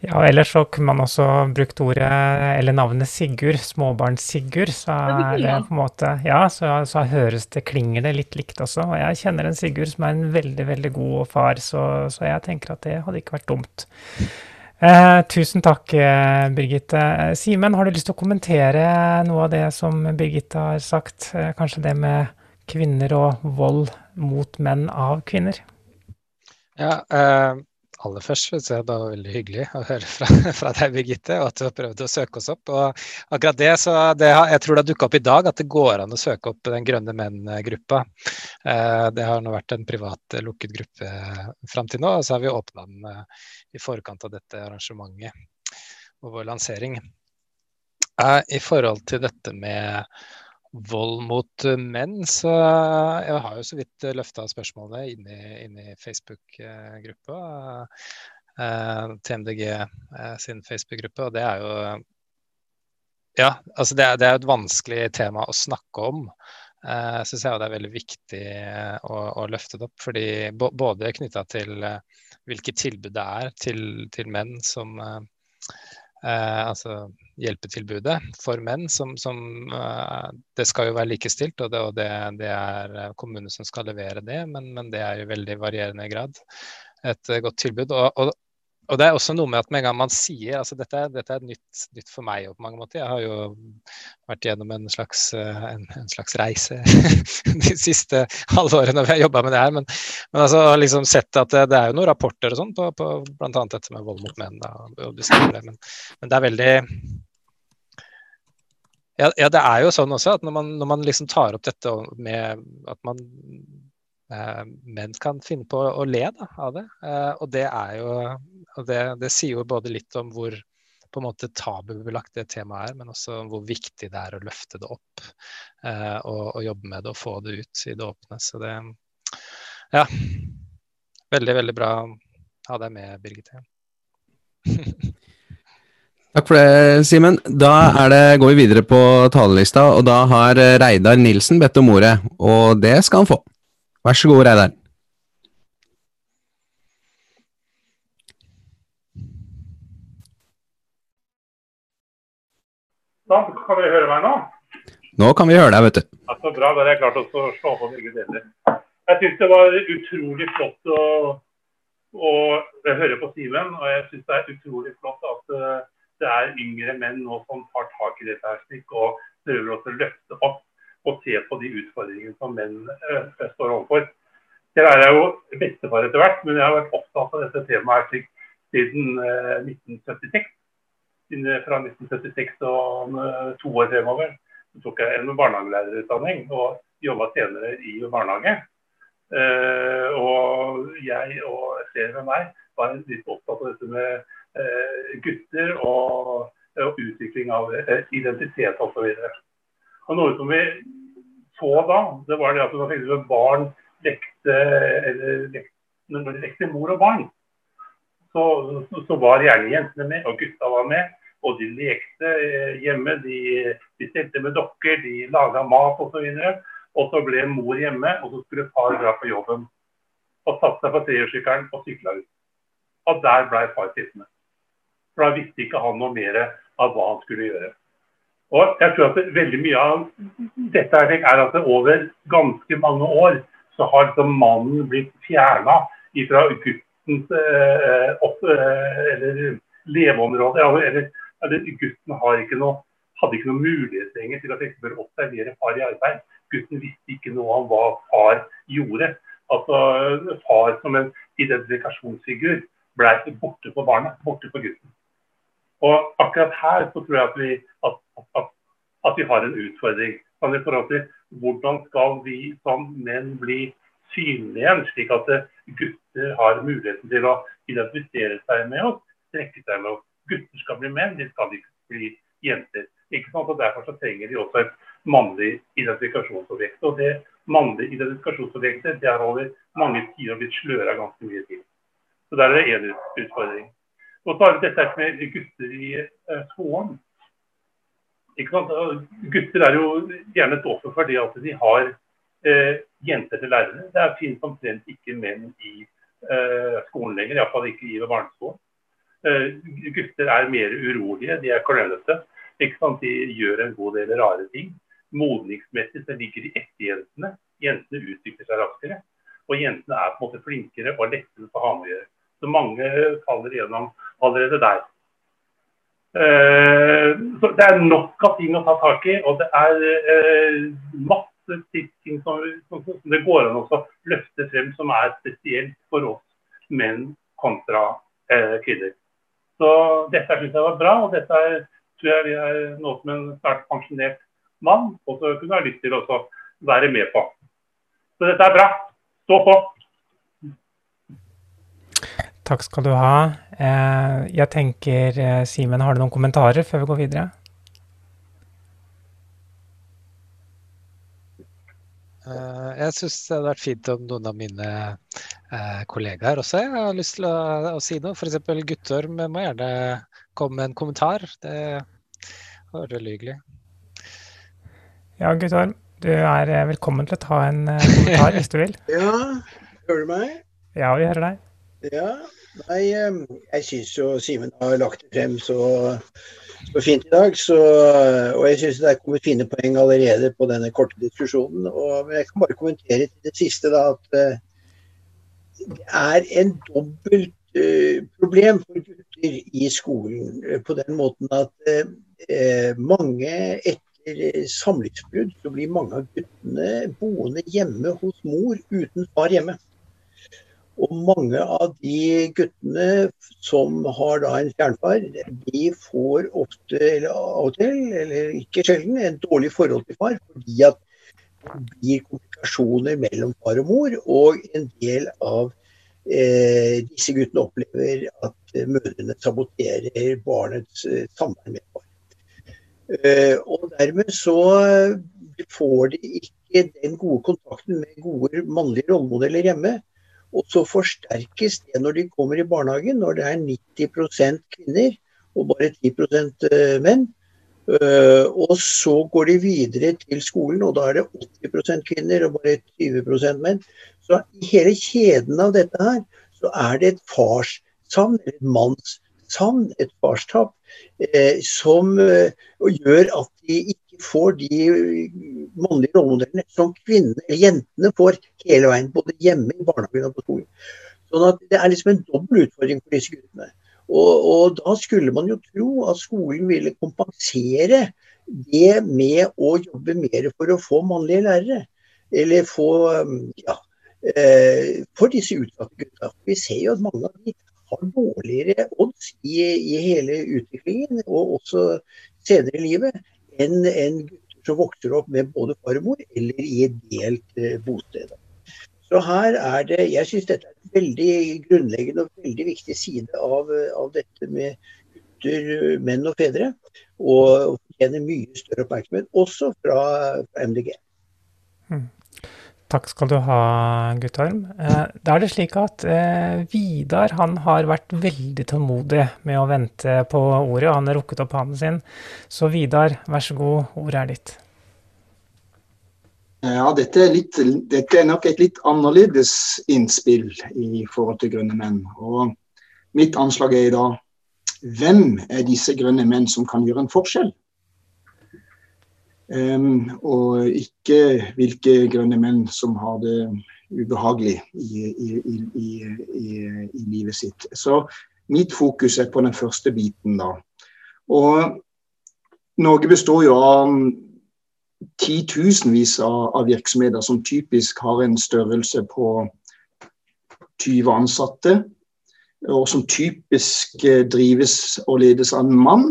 Ja, ellers så kunne man også brukt ordet, eller navnet Sigurd, småbarns-Sigurd. Så er det på en måte, ja, så, så, høres det, klinger det litt likt også. Og jeg kjenner en Sigurd som er en veldig, veldig god far, så, så jeg tenker at det hadde ikke vært dumt. Eh, tusen takk, eh, Birgitte. Simen, har du lyst til å kommentere noe av det som Birgitte har sagt? Eh, kanskje det med kvinner og vold mot menn av kvinner? Ja, eh, aller først så jeg det veldig hyggelig å høre fra, fra, deg, Birgitte, og at du har prøvd å søke oss opp. Og akkurat det, så det har, Jeg tror det har dukka opp i dag at det går an å søke opp Den grønne menn-gruppa. Eh, det har nå vært en privat eh, lukket gruppe fram til nå, og så har vi åpna den eh, i forkant av dette arrangementet og vår lansering. Eh, I forhold til dette med vold mot eh, menn, så jeg har jo så vidt eh, løfta spørsmålet inn i, Facebook-gruppa. Eh, TMDG sin Facebook-gruppe, og det er jo Ja, altså det er, det er et vanskelig tema å snakke om. Uh, syns jeg det er veldig viktig å, å løfte det opp. fordi Både knytta til hvilke tilbud det er til, til menn som eh, altså hjelpetilbudet for menn. Som, som eh, det skal jo være likestilt, og det, og det, det er eh, kommunene som skal levere det. Men, men, det er i veldig varierende grad et eh, godt tilbud. Og, og, og det er også noe med at med en gang man sier altså Dette, dette er nytt, nytt, for meg på mange måter. Jeg har jo vært gjennom en slags, eh, en, en slags reise de siste halvårene vi har jobba med det her. Men, men altså liksom sett at det, det, er jo noen rapporter og sånn på, på bl.a. dette med vold mot menn. Da, og det, men, men det er veldig ja, ja, det er jo sånn også at når man, når man liksom tar opp dette med at man eh, menn kan finne på å le da, av det. Eh, og det er jo og det, det, sier jo både litt om hvor på en måte tabubelagt det temaet er, men også hvor viktig det er å løfte det opp eh, og, og, jobbe med det og få det ut i det åpne. Så det Ja. Veldig, veldig bra å ha deg med, Birgitte. Takk for det, Simen. Da det, går vi videre på talerlista, og da har Reidar Nilsen bedt om ordet. Og det skal han få. Vær så god, Reidar. Da kan dere høre meg nå? Nå kan vi høre deg, vet du. Ja, så bra. Da har jeg klart å slå på begge deler. Jeg syns det var utrolig flott å, å høre på Simen. Og jeg syns det er utrolig flott at uh, det er yngre menn nå som tar tak i dette her slik, og prøver å løfte opp og se på de utfordringene som menn uh, står overfor. Jeg er jo bestefar etter hvert, men jeg har vært opptatt av dette temaet siden uh, 1976 fra 1976 og to år fremover så tok jeg en barnehagelærerutdanning og jobba senere i barnehage. Og jeg og flere med meg var litt opptatt av dette med gutter og, og, utvikling av identitet osv. Noe som vi så da, det var det at når barn lekte, eller, lekte, når de lekte mor og barn, så, så var gjerne jentene med, og gutta var med. Og de lekte eh, hjemme, de, de stelte med dokker, de laga mat osv. Og, og så ble mor hjemme, og så skulle far dra på jobben. Og satte seg på trehjulssykkelen og sykla ut. Og der ble far sittende. For da visste ikke han noe mer av hva han skulle gjøre. Og jeg tror at veldig mye av dette er at det over ganske mange år så har liksom mannen blitt fjerna fra guttens eh, opp, eh, eller leveområde. Eller eller gutten ikke noe, hadde ikke noen mulighet lenger til å for observere far i arbeid. Gutten visste ikke noe om hva far gjorde. Altså Far som en identifikasjonsfigur ble borte på barnet, borte på gutten. Og akkurat her så tror jeg at vi, at, at, at vi har en utfordring. Sånn i forhold til Hvordan skal vi som menn bli synlige igjen, slik at gutter har muligheten til å identifisere seg med oss, trekke seg med oss. Gutter skal bli menn, de skal ikke bli jenter. Ikke sant? Og Derfor så trenger de også et mannlig identifikasjonsobjekt. Og det mannlige identifikasjonsobjektet det har over mange tider blitt sløra ganske mye til. Så der er det én utfordring. Og så har vi dette med gutter i eh, skolen. Gutter er jo gjerne et offer for det at de har eh, jenter til lærere. Det er fint omtrent ikke menn i eh, skolen lenger, iallfall ikke i barneskolen. Eh, gutter er mer urolige, de er klønete. De gjør en god del rare ting. Modningsmessig så ligger de etter jentene. Jentene utvikler seg raskere. Og jentene er på en måte flinkere og lettere å ha med å gjøre. Så mange faller igjennom allerede der. Uh, så Det er nok av ting å ta tak i, og det er uh, masse ting som, det går an å løfte frem som er spesielt for oss menn kontra uh, kvinner. Så dette syns jeg var bra, og dette er, tror jeg vi er noe som en sterkt pensjonert mann også kunne ha lyst til å være med på. Så dette er bra. Stå på. Takk skal du ha. Eh, jeg tenker, eh, Simen, har du noen kommentarer før vi går videre? Eh, jeg syns det hadde vært fint om noen av mine kollegaer også jeg har lyst til å, å si noe. F.eks. Guttorm må gjerne komme med en kommentar. Det var veldig hyggelig. Ja, Guttorm. Du er velkommen til å ta en kommentar hvis du vil. Ja, hører du meg? Ja, vi hører deg. Ja, nei, jeg syns jo Simen har lagt det frem så, så fint i dag. Så, og jeg syns det er kommet fine poeng allerede på denne korte diskusjonen. Og jeg kan bare kommentere til det siste da, at uh, det er en dobbelt uh, problem for gutter i skolen. Uh, på den måten at mange etter samlivsbrudd så blir mange av guttene boende hjemme hos mor uten far hjemme. Og mange av de guttene som har da en fjernfar, de får ofte, eller av og til, eller ikke sjelden, en dårlig forhold til far. Fordi at det blir komplikasjoner mellom far og mor. Og en del av eh, disse guttene opplever at eh, mødrene saboterer barnets eh, samvær med far. Eh, og dermed så får de ikke den gode kontakten med gode mannlige rollemodeller hjemme. Og så forsterkes det når de kommer i barnehagen, når det er 90% kvinner og bare 10 eh, menn. Eh, og så går de videre til skolen, og da er det 80% kvinner og bare 20% menn. Så i hele kjeden av dette her, så er det et farssavn, et mannssavn, et farstap, eh, som gjør at de ikke får de mannlige rollemodellene som kvinnene, jentene får hele veien. Både hjemme, i barnehagen og på skolen. Sånn at Det er liksom en dobbel utfordring for disse guttene. Og, og, da skulle man jo tro at skolen ville kompensere det med å jobbe mer for å få mannlige lærere. Eller få ja, eh, for disse utsatte gutta. Vi ser jo at mange av de har dårligere odds i, i hele utviklingen, og også senere i livet, enn en gutter som vokser opp med både far og mor, eller i et delt eh, bosted. Så her er det, Jeg syns dette er en veldig grunnleggende og veldig viktig side av, av dette med gutter, menn og fedre. Og fortjener mye større oppmerksomhet, også fra, fra MDG. Mm. Takk skal du ha, Guttorm. Eh, da er det slik at eh, Vidar han har vært veldig tålmodig med å vente på ordet. Han har rukket opp hånden sin. Så Vidar, vær så god, ordet er ditt. Ja, dette er, litt, dette er, nok et litt annerledes innspill i forhold til grønne menn. Og mitt anslag er i dag hvem er disse grønne menn som kan gjøre en forskjell? Og ikke hvilke grønne menn som har det ubehagelig i, i, i, i, livet sitt. Så mitt fokus er på den første biten, da. Og Norge består jo av titusenvis av, av virksomheter som typisk har en størrelse på 20 ansatte, og som typisk eh, drives og ledes av en mann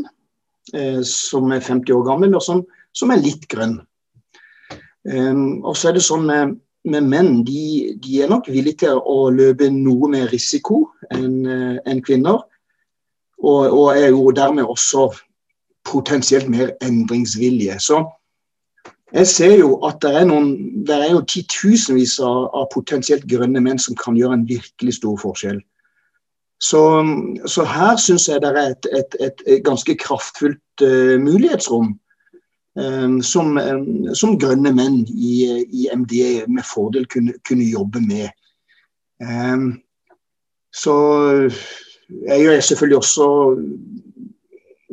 eh, som er 50 år gammel, og som som er litt grønn. Um, og så er det sånn med, med menn de, de, er nok villige til å løpe noe mer risiko enn en kvinner. Og, og, er jo dermed også potensielt mer endringsvilje. Så jeg ser jo at det er, noen, det er jo titusenvis av, av, potensielt grønne menn som kan gjøre en virkelig stor forskjell. Så, så her syns jeg det er et, et, et, ganske kraftfullt uh, mulighetsrom som, um, som, grønne menn i, i MDA med fordel kunne, kunne jobbe med. Um, så jeg er selvfølgelig også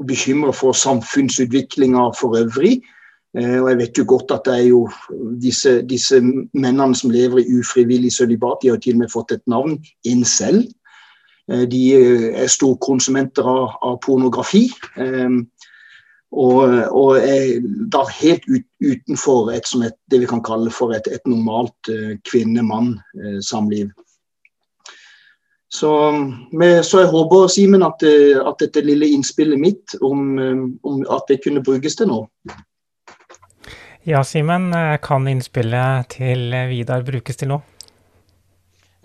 bekymra for samfunnsutviklinga for øvrig. Og jeg vet jo godt at det er jo disse, disse mennene som lever i ufrivillig sølibat, de har til og med fått et navn, en selv. de eh, er storkonsumenter av, av pornografi. Eh, og, og, er da helt ut, utenfor et, et, det vi kan kalle for et, et normalt kvinne-mann-samliv. Så, så, jeg håper Simen, at, at, dette lille innspillet mitt om, om at det kunne brukes til noe. Ja, Simen, kan innspillet til Vidar brukes til noe?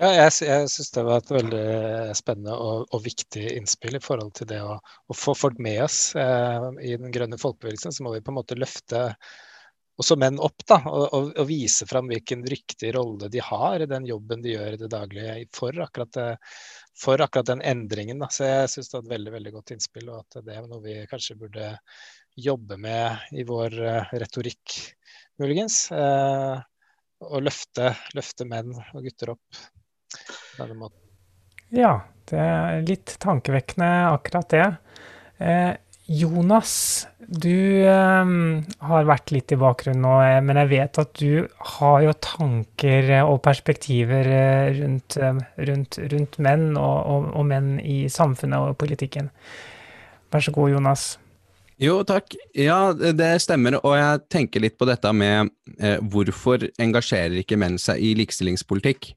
Ja, jeg, jeg syns det var et veldig spennende og, og, viktig innspill i forhold til det å, å få folk med oss eh, i den grønne folkebevegelsen. Så må vi på en måte løfte også menn opp da, og, og, og, vise fram hvilken riktig rolle de har i den jobben de gjør i det daglige for akkurat, det, for akkurat den endringen. Da. Så jeg syns det var et veldig veldig godt innspill, og at det er noe vi kanskje burde jobbe med i vår uh, retorikk, muligens. Eh, og løfte, løfte menn og gutter opp denne måten. Ja, det er litt tankevekkende akkurat det. Eh, Jonas, du eh, har vært litt i bakgrunnen nå, eh, men jeg vet at du har jo tanker og perspektiver eh, rundt, eh, rundt, rundt menn og, og, og, menn i samfunnet og politikken. Vær så god, Jonas. Jo, takk. Ja, det stemmer. Og jeg tenker litt på dette med eh, hvorfor engasjerer ikke menn seg i likestillingspolitikk?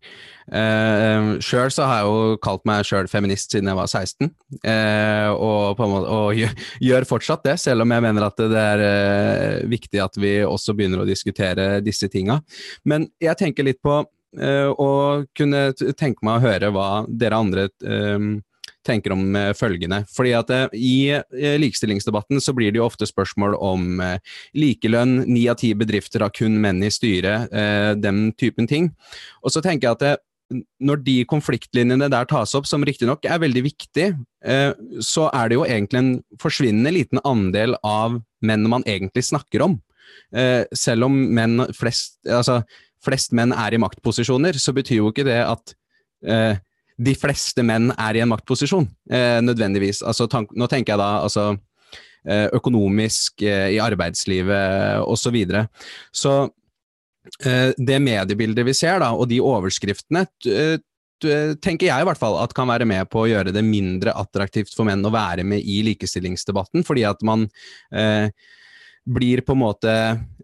Eh, sjøl så har jeg jo kalt meg sjøl feminist siden jeg var 16, eh, og, måte, og, gjør fortsatt det, selv om jeg mener at det er eh, viktig at vi også begynner å diskutere disse tinga. Men jeg tenker litt på eh, å kunne tenke meg å høre hva dere andre eh, tenker om eh, følgende. Fordi at eh, I eh, likestillingsdebatten så blir det jo ofte spørsmål om likelønn, ni av ti bedrifter har kun menn i styret, den typen ting. Og så tenker jeg at når de konfliktlinjene der tas opp, som riktignok er veldig viktig, så er det jo egentlig en forsvinnende liten andel av menn man egentlig snakker om. Selv om menn flest, altså, flest menn er i maktposisjoner, så betyr jo ikke det at de fleste menn er i en maktposisjon, eh, nødvendigvis. Altså, tank, nå tenker jeg da altså, eh, økonomisk, eh, i arbeidslivet osv. Så, videre. så eh, det mediebildet vi ser, da, og de overskriftene, eh, tenker jeg i hvert fall at kan være med på å gjøre det mindre attraktivt for menn å være med i likestillingsdebatten, fordi at man eh, blir på en måte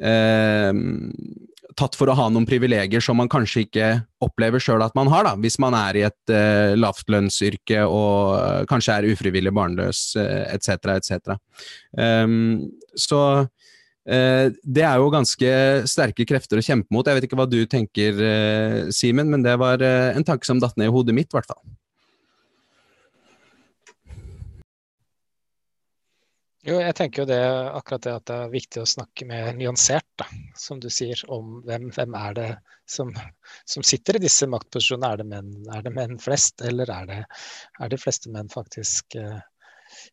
eh, tatt for å ha noen privilegier som man kanskje ikke opplever sjøl at man har, da, hvis man er i et uh, lavtlønnsyrke og uh, kanskje er ufrivillig barnløs etc., uh, etc. Um, så uh, det er jo ganske sterke krefter å kjempe mot. Jeg vet ikke hva du tenker, Simen, men det var en tanke som datt ned i hodet mitt, i hvert fall. Jo, jeg tenker jo det, akkurat det at det er viktig å snakke mer nyansert, da, som du sier, om hvem, hvem er det som, som, sitter i disse maktposisjonene. Er det menn, er det menn flest, eller er, det, er de fleste menn faktisk eh,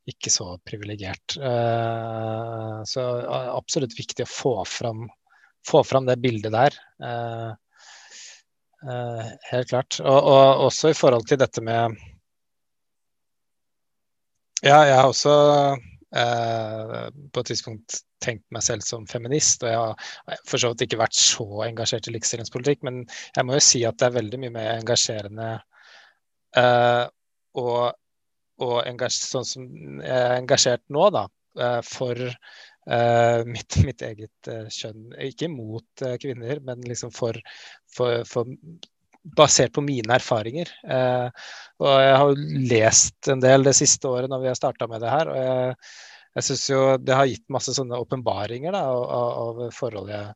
ikke så privilegert? Eh, så absolutt viktig å få fram, få fram det bildet der. Eh, eh helt klart. Og, og, også i forhold til dette med Ja, jeg har også eh, på et tidspunkt tenkt meg selv som feminist. Og jeg har for så vidt ikke vært så engasjert i likestillingspolitikk, men jeg må jo si at det er veldig mye mer engasjerende uh, og, og sånn som jeg er engasjert nå, da, uh, for mitt, mitt, eget kjønn. Ikke mot kvinner, men liksom for, for, for, basert på mine erfaringer. Eh, og jeg har jo lest en del det siste året når vi har starta med det her. og jeg, jeg syns jo det har gitt masse sånne åpenbaringer av, av, forhold jeg,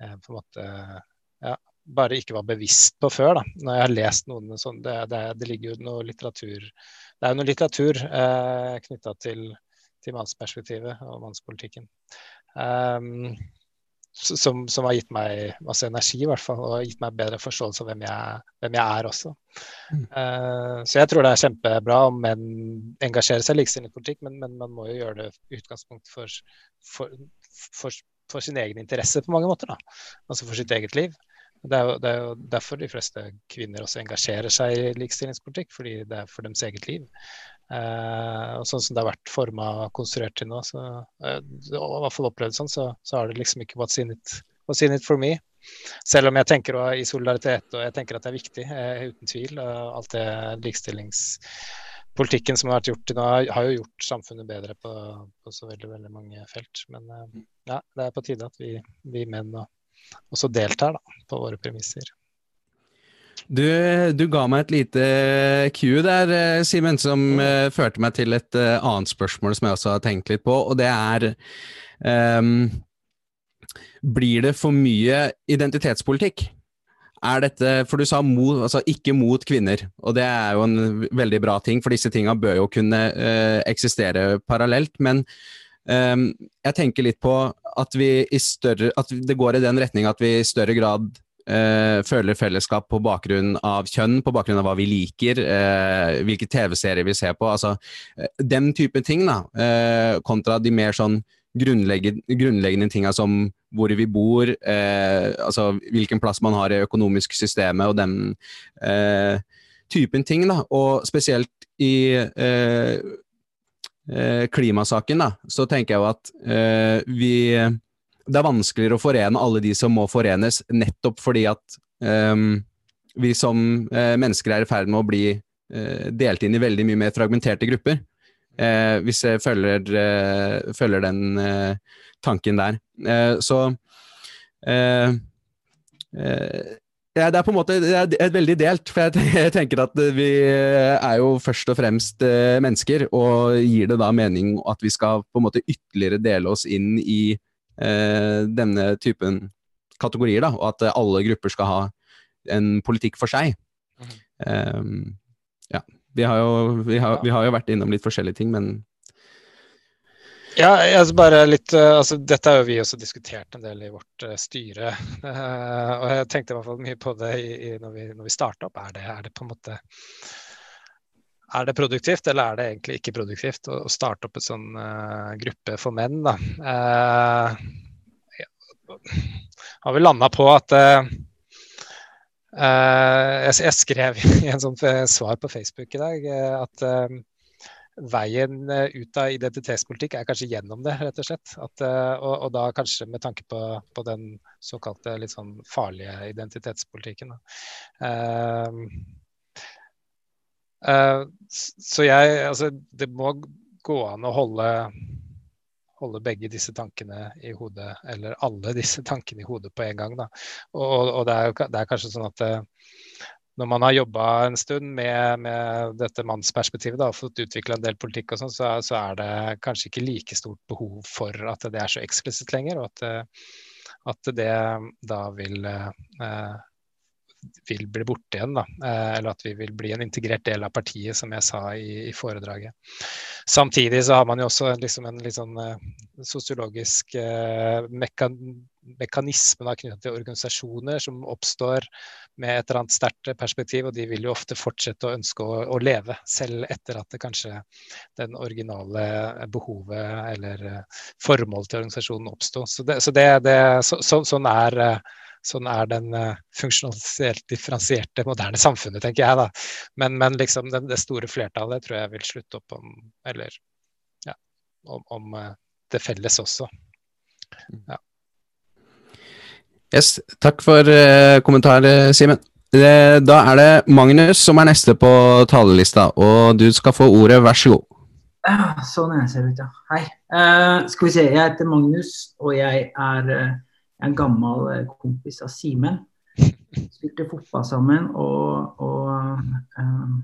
eh, på en måte ja, bare ikke var bevisst på før. da, Når jeg har lest noen sånn, det, det, det ligger jo noe litteratur det er jo noe litteratur eh, knytta til, til mannsperspektivet og mannspolitikken. Um, som, som, har gitt meg masse energi, i hvert fall, og gitt meg bedre forståelse av hvem jeg, hvem jeg er også. Mm. Uh, så jeg tror det er kjempebra om menn engasjerer seg i likestillingspolitikk, men, men, man må jo gjøre det utgangspunkt for, for, for, for, sin egen interesse på mange måter. Da. Altså for sitt eget liv. Det er, jo, det er, jo, derfor de fleste kvinner også engasjerer seg i likestillingspolitikk, fordi det er for deres eget liv. Eh, og sånn som det har vært forma og konstruert til nå, så, eh, i hvert fall opplevd sånn, så, så, har det liksom ikke what's in it, in it for me. Selv om jeg tenker i solidaritet, og jeg tenker at det er viktig, eh, uten tvil. alt det likestillingspolitikken som har vært gjort til nå, har jo gjort samfunnet bedre på, på så veldig, veldig mange felt. Men eh, ja, det er på tide at vi, vi menn også deltar da, på våre premisser. Du, du, ga meg et lite cue der, eh, Simen, som uh, førte meg til et uh, annet spørsmål som jeg også har tenkt litt på, og det er um, Blir det for mye identitetspolitikk? Er dette, for du sa mot, altså ikke mot kvinner, og det er jo en veldig bra ting, for disse tinga bør jo kunne uh, eksistere parallelt. men Um, jeg tenker litt på at, vi i større, at det går i den retning at vi i større grad uh, føler fellesskap på bakgrunn av kjønn, på bakgrunn av hva vi liker, uh, hvilke TV-serier vi ser på. altså uh, Den type ting, da, kontra de mer sånn grunnleggende, grunnleggende tinga som hvor vi bor, altså hvilken plass man har i økonomisk systemet og den typen ting. da, Og spesielt i klimasaken, da, så tenker jeg jo at vi Det er vanskeligere å forene alle de som må forenes, nettopp fordi at um, vi som uh, mennesker er i ferd med å bli uh, delt inn i veldig mye mer fragmenterte grupper. Uh, hvis jeg følger, følger den tanken der. så ja, det er på en måte veldig delt. For jeg, tenker at vi er jo først og fremst mennesker, og gir det da mening at vi skal på en måte ytterligere dele oss inn i denne typen kategorier, da, og at alle grupper skal ha en politikk for seg. Um, ja. Vi har, jo, vi, har, vi har jo vært innom litt forskjellige ting, men ja, altså bare litt, eh, altså Dette har jo vi også diskutert en del i vårt uh, styre. Uh, og jeg tenkte i hvert fall mye på det i, i, når vi, når vi starta opp. Er det, er det, på en måte er det produktivt, eller er det egentlig ikke produktivt å, starte opp en sånn uh, gruppe for menn? da? har vi landa på at jeg, jeg, skrev i en sånn svar på Facebook i dag at veien eh, ut av identitetspolitikk er kanskje gjennom det, rett og slett. At, eh, og, og, da kanskje med tanke på, på, den såkalte litt sånn farlige identitetspolitikken. Da. uh, så jeg Altså, det må gå an å holde, holde begge disse tankene i hodet, eller alle disse tankene i hodet på en gang. Da. Og, og det, er, det, er, kanskje sånn at når man har jobba en stund med, med dette mannsperspektivet da, og fått utvikla en del politikk, og sånn, så, så, er det kanskje ikke like stort behov for at det er så eksplisitt lenger. Og at, at det da vil, eh, vil bli borte igjen. Da. Eh, eller at vi vil bli en integrert del av partiet, som jeg sa i, i foredraget. Samtidig så har man jo også liksom en litt sånn eh, sosiologisk eh, mekan mekanisme knyttet til organisasjoner som oppstår med et eller annet sterkt perspektiv, og de vil jo ofte fortsette å ønske å, å, leve, selv etter at det kanskje den originale behovet eller formålet til organisasjonen oppsto. Så, det, så, det, det, så, så, sånn, er, sånn er den uh, funksjonelt differensierte moderne samfunnet, tenker jeg. da. Men, men liksom det, det, store flertallet tror jeg vil slutte opp om, eller, ja, om, om det felles også. Ja. Yes, takk for uh, kommentar, eh, Simen. Da er det Magnus som er neste på talerlista, og du skal få ordet, vær så god. Ja, sånn jeg ser ut, ja. Hei. Uh, skal vi se, jeg heter Magnus, og jeg er uh, en gammel kompis av Simen. Spilte fotball sammen og, og um,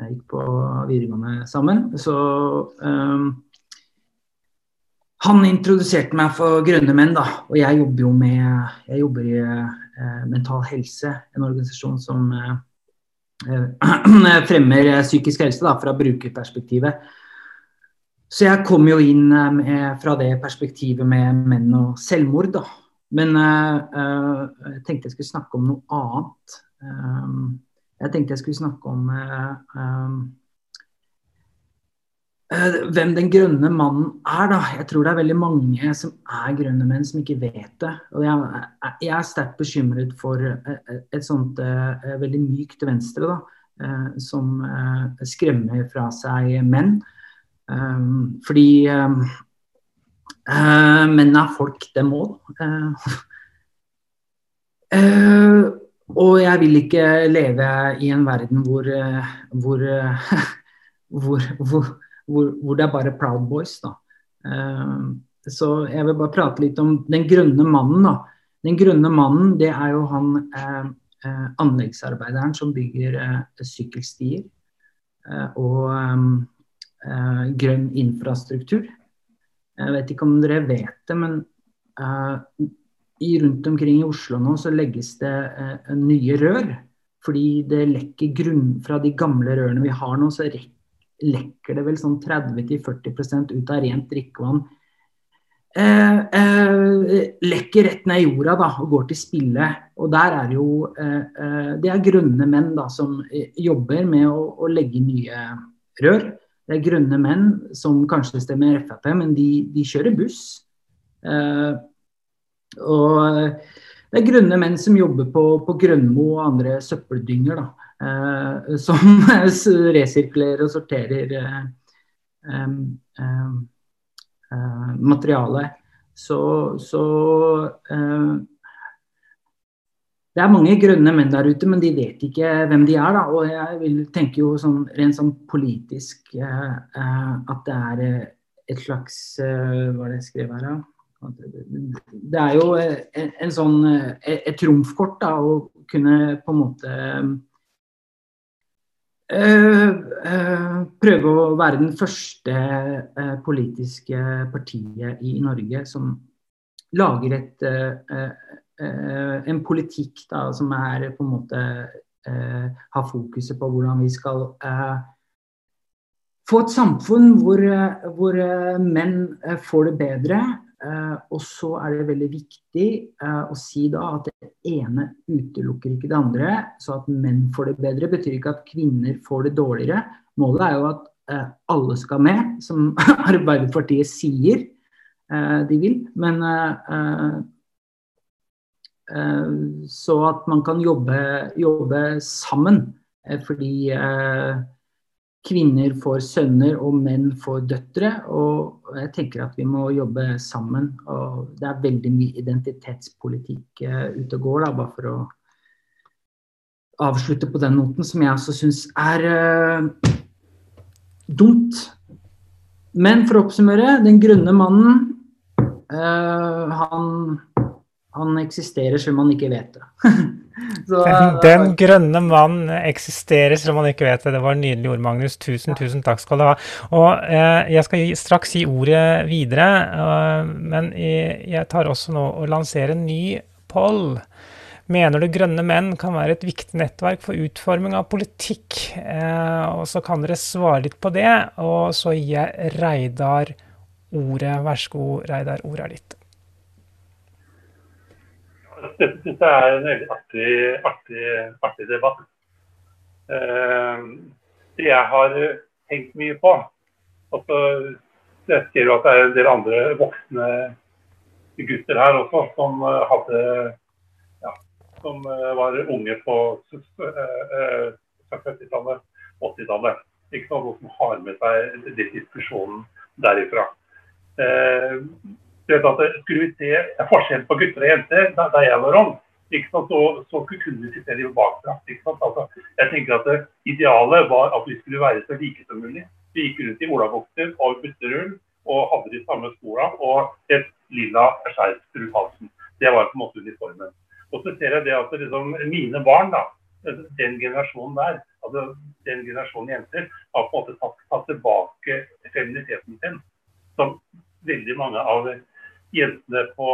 jeg gikk på videregående sammen. Så han introduserte meg for Grønne menn, da. Og jeg jobber jo med Jeg jobber i uh, Mental Helse, en organisasjon som eh, fremmer psykisk helse da, fra brukerperspektivet. Så jeg kom jo inn med, fra det perspektivet med menn og selvmord, da. Men uh, jeg tenkte jeg skulle snakke om noe annet. Um, jeg tenkte jeg skulle snakke om um, hvem den grønne mannen er, da. Jeg tror det er veldig mange som er grønne menn, som ikke vet det. Og jeg, jeg er sterkt bekymret for et sånt veldig mykt venstre, da. som skremmer fra seg menn. Fordi uh, men er folk, det må. Uh, uh, og jeg vil ikke leve i en verden hvor, hvor, hvor, hvor det er bare Proud Boys. Da. så jeg vil bare prate litt om den grønne mannen. Da. Den grønne mannen, det er jo han anleggsarbeideren som bygger sykkelstier. og um, uh, grønn infrastruktur. Jeg vet ikke om dere vet det, men uh, i, rundt omkring i Oslo nå så legges det uh, nye rør. Fordi det lekker grunn fra de gamle rørene vi har nå, så lekker det vel sånn 30-40 ut av rent drikkevann. Eh, eh, lekker rett ned i jorda da, og går til spille. Og der er jo eh, Det er grønne menn da, som jobber med å, å legge nye rør. Det er grønne menn som kanskje stemmer Frp, men de, de kjører buss. Eh, og det er grønne menn som jobber på, på Grønmo og andre søppeldynger. Da, eh, som resirkulerer og sorterer eh, eh, eh materiale. Så, så eh, det er mange grønne menn der ute, men de vet ikke hvem de er. Da. Og jeg vil tenke jo sånn, rent sånn politisk eh, eh at det er eh, et slags eh, Hva er det jeg skrev her, da? Det er jo en, eh, en sånn, et trumfkort å kunne på en måte øh, prøve å være den første øh, politiske partiet i Norge som lager et en politikk da, som er på en måte eh, har fokuset på hvordan vi skal eh, få et samfunn hvor, hvor menn får det bedre. og så er det veldig viktig å si da at det ene utelukker ikke det andre. Så at menn får det bedre, betyr ikke at kvinner får det dårligere. Målet er jo at alle skal med, som Arbeiderpartiet sier de vil. Men Eh, så at man kan jobbe, jobbe sammen. Eh, fordi eh, kvinner får sønner og menn får døtre. Og jeg tenker at vi må jobbe sammen. Og det er veldig mye identitetspolitikk ute og går, da, bare for å avslutte på den noten, som jeg også syns er uh, dumt. Men for å oppsummere, den grønne mannen, uh, han han eksisterer selv om man ikke vet det. Så, den, den, grønne mann eksisterer selv om man ikke vet det. Det var en nydelig ord, Magnus. Tusen, tusen takk skal du ha. Og eh, Jeg skal straks gi ordet videre, uh, men jeg tar også nå og lanserer en ny poll. Mener du grønne menn kan være et viktig nettverk for utforming av politikk? Eh, og Så kan dere svare litt på det, og så gir jeg Reidar ordet. Vær så god, Reidar, ordet er ditt dette syns jeg er en veldig artig, artig, artig debatt. Uh, det jeg har tenkt mye på altså, Jeg ser jo at det er en del andre voksne gutter her også som uh, hadde ja, som uh, var unge på 70-tallet, 80-tallet. Ikke noe som har med seg den diskusjonen derifra. Uh, skulle vi se forskjell på gutter og jenter da, da jeg var ung, så, så, kunne vi sitte dem bakfra. Altså, jeg tenker at Idealet var at vi skulle være så like som mulig. Vi gikk rundt i olabukser og butterull og hadde de samme skoene og et lilla skjerf rundt halsen. Det var på en måte uniformen. Og så ser jeg det at liksom, mine barn, da, den generasjonen der, altså den generasjonen jenter, har på en måte tatt, tatt tilbake feminiteten sin. Som veldig mange av jentene på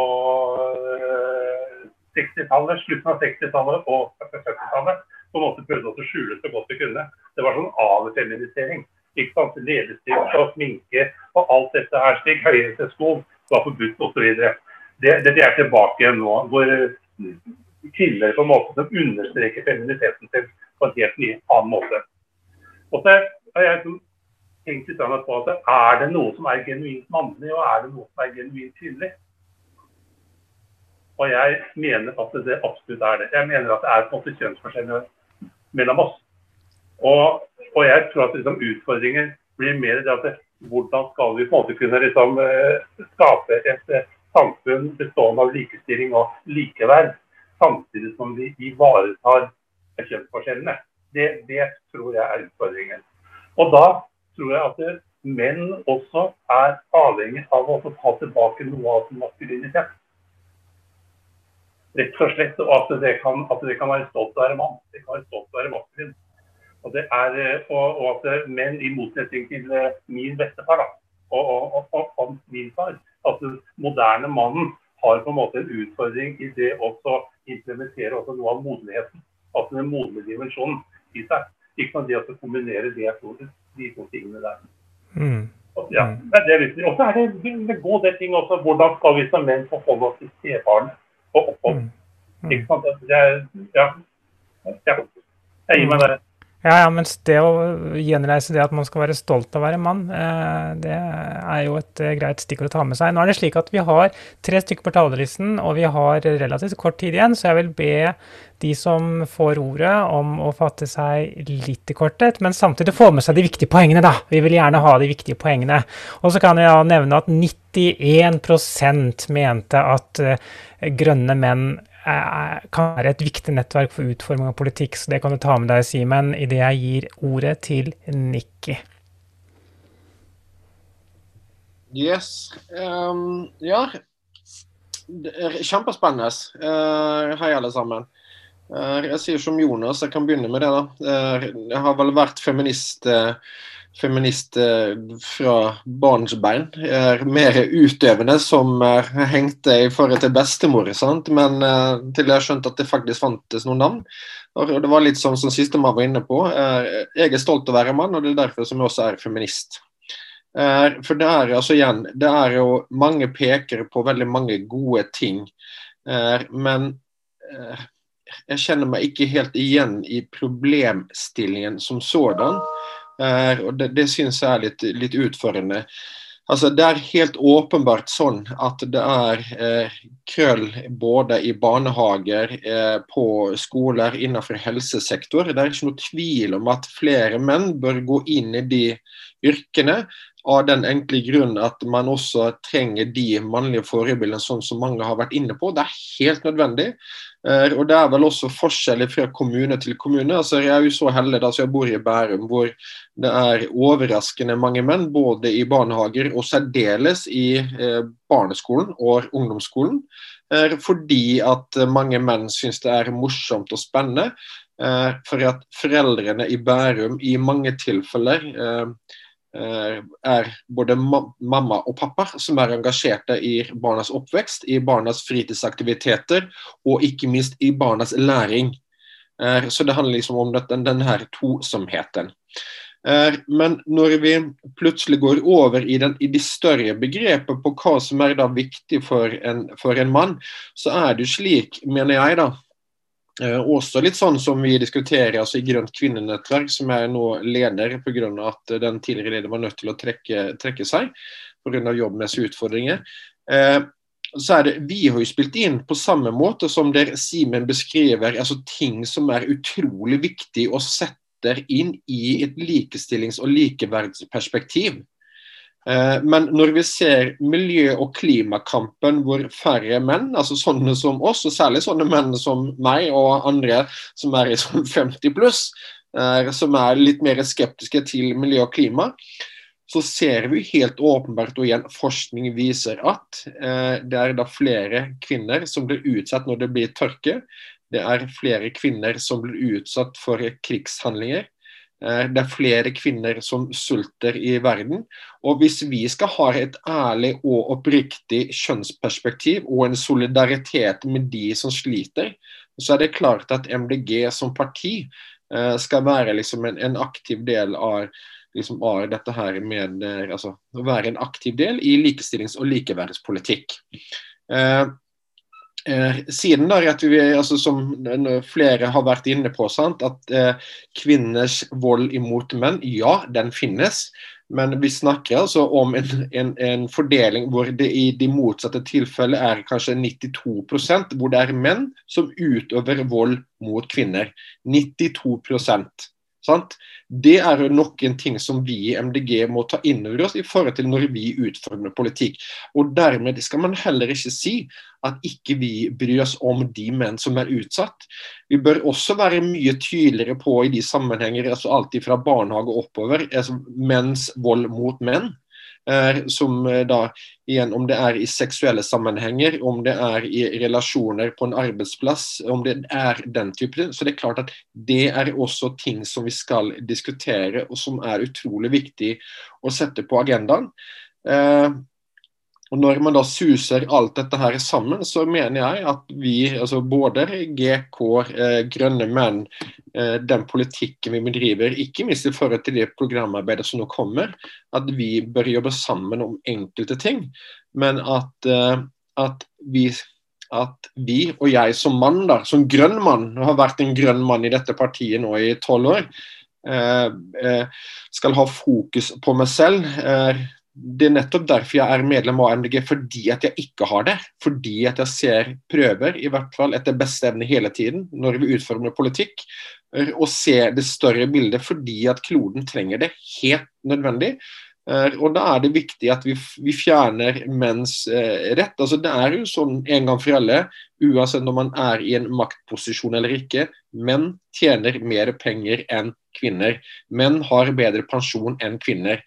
60-tallet, slutten av 60-tallet og 70-tallet på en måte prøvde å skjule så godt de kunne. Det var sånn avfeminisering. ikke sant, Leppestift og sminke og alt dette her slik. Høyeste sko var forbudt osv. Det, det, er tilbake igjen nå, hvor kvinner på en måte som understreker femininiteten sin på en helt ny annen måte. Og så har jeg tenkt litt på at Er det noe som er genuint mannlig, og er det noe som er genuint kvinnelig? Og jeg mener at det absolutt er det. Jeg mener at det er på en måte kjønnsforskjeller mellom oss. Og, og, jeg tror at liksom, utfordringen blir mer det at hvordan skal vi på en måte kunne liksom, eh, skape et eh, samfunn bestående av likestilling og likeverd, samtidig som vi ivaretar kjønnsforskjellene. Det, det, tror jeg er utfordringen. Og da tror jeg at det, menn også er avhengig av å ta tilbake noe av sin maskulinitet. Rett og slett. Og at det kan, at det kan være stolt av å være mann. Det kan være stolt av å være maskulin. Og, det er, og, og, at menn, i motsetning til min bestefar da, og, og, og, min far, at den moderne mannen har på en måte en utfordring i det å implementere også noe av modenheten. Altså den modne dimensjonen i seg. Ikke sant, det å kombinere det, de to tingene der. Mm. Ja, mm. det er viktig. Og så er det en god del ting også. Hvordan skal vi som menn forholde oss til stebarn og opphold? Mm. mm. Ikke sant? Det er, ja. ja. Jeg gir meg der. Ja, ja, mens det å gjenreise det at man skal være stolt av å være mann, eh, det er jo et eh, greit stikkord å ta med seg. Nå er det slik at vi har tre stykker på talerlisten, og vi har relativt kort tid igjen, så jeg vil be de som får ordet, om å fatte seg litt i kortet, men samtidig få med seg de viktige poengene, da. Vi vil gjerne ha de viktige poengene. Og så kan jeg nevne at 91 mente at eh, grønne menn kan være et viktig nettverk for utforming av politikk, så det kan du ta med deg, Simen, idet jeg gir ordet til Nikki. Yes. Um, ja. Kjempespennende. Uh, hei, alle sammen. Uh, jeg sier som Jonas, jeg kan begynne med det. da. Uh, jeg har vel vært feminist uh, feminist eh, fra barnsbein. Er mer utøvende som hengte i forhold til bestemor, sant? men eh, til jeg har skjønt at det faktisk fantes noen navn. Og det var litt sånn som sistemann var inne på. Jeg er stolt av å være mann, og det er derfor som jeg også er feminist. For det er altså igjen, det er jo mange peker på veldig mange gode ting. Men jeg kjenner meg ikke helt igjen i problemstillingen som sådan. Eh, og Det, det syns jeg er litt, litt utfordrende. Altså, det er helt åpenbart sånn at det er eh, krøll både i barnehager, eh, på skoler, innenfor helsesektor. Det er ikke noe tvil om at flere menn bør gå inn i de yrkene. Av den enkle grunn at man også trenger de mannlige forbildene, sånn som mange har vært inne på. Det er helt nødvendig. Eh, og Det er vel også forskjeller fra kommune til kommune. Altså, jeg er jo så heldig at jeg bor i Bærum, hvor det er overraskende mange menn, både i barnehager og særdeles i eh, barneskolen og ungdomsskolen. Eh, fordi at mange menn syns det er morsomt og spennende. For at foreldrene i Bærum i mange tilfeller er både mamma og pappa som er engasjerte i barnas oppvekst, i barnas fritidsaktiviteter og ikke minst i barnas læring. Eh, så det handler liksom om den, den her tosomheten. Eh, men når vi plutselig går over i, den, i de større begrepet på hva som er viktig for en, for en mann, så er det slik, mener jeg, da, Eh, også litt sånn som vi diskuterer altså i Grønt kvinnenettverk, som jeg nå leder pga. at den tidligere lederen var nødt til å trekke, trekke seg pga. jobbmessige utfordringer. Eh, så er det, Vi har jo spilt inn på samme måte som der Simen beskriver altså ting som er utrolig viktig å sette inn i et likestillings- og likeverdsperspektiv. Eh, men når vi ser miljø- og klimakampen hvor færre menn, altså sånne som oss, og særlig sånne menn som meg og andre som er i sånn 50 pluss, eh, som er litt mer skeptiske til miljø og klima, så ser vi helt åpenbart, og igjen forskning viser at eh, det er da flere kvinner som blir utsatt når det blir tørke. Det er flere kvinner som blir utsatt for krigshandlinger. Eh, det er flere kvinner som sulter i verden. Og hvis vi skal ha et ærlig og oppriktig kjønnsperspektiv og en solidaritet med de som sliter, så er det klart at MDG som parti eh, skal være liksom en, en aktiv del av, liksom av dette her med altså, være en aktiv del i likestillings- og likeverdspolitikk. Eh, siden da, at vi, altså, som flere har vært inne på, sant, at eh, kvinners vold imot menn, ja, den finnes. Men vi snakker altså om en, en, en fordeling hvor det i de motsatte tilfeller er kanskje 92% hvor det er menn som utøver vold mot kvinner. 92 sant? Det er jo noen ting som vi i MDG må ta inn over oss i forhold til når vi utformer politikk. Og Dermed skal man heller ikke si at ikke vi bryr oss om de menn som er utsatt. Vi bør også være mye tydeligere på i de sammenhenger, altså alltid fra barnehage og oppover, altså menns vold mot menn. Eh, som eh, da igjen, om det er i seksuelle sammenhenger, om det er i relasjoner på en arbeidsplass, om det er den type Så det er klart at det er også ting som vi skal diskutere, og som er utrolig viktig å sette på agendaen. Og Når man da suser alt dette her sammen, så mener jeg at vi, altså både GK, eh, Grønne menn, eh, den politikken vi bedriver, ikke minst i forhold til det programarbeidet som nå kommer, at vi bør jobbe sammen om enkelte ting. Men at, eh, at, vi, at vi, og jeg som mann, da, som grønn mann, har vært en grønn mann i dette partiet nå i tolv år, eh, eh, skal ha fokus på meg selv. Det er nettopp derfor jeg er medlem av MDG, fordi at jeg ikke har det. Fordi at jeg ser prøver, i hvert fall etter beste evne hele tiden, når vi utformer politikk, eh, og ser det større bildet fordi at kloden trenger det helt nødvendig. Eh, og da er det viktig at vi, vi fjerner menns eh, rett. Altså Det er jo sånn en gang for alle, uansett om man er i en maktposisjon eller ikke, menn tjener mer penger enn kvinner. Menn har bedre pensjon enn kvinner.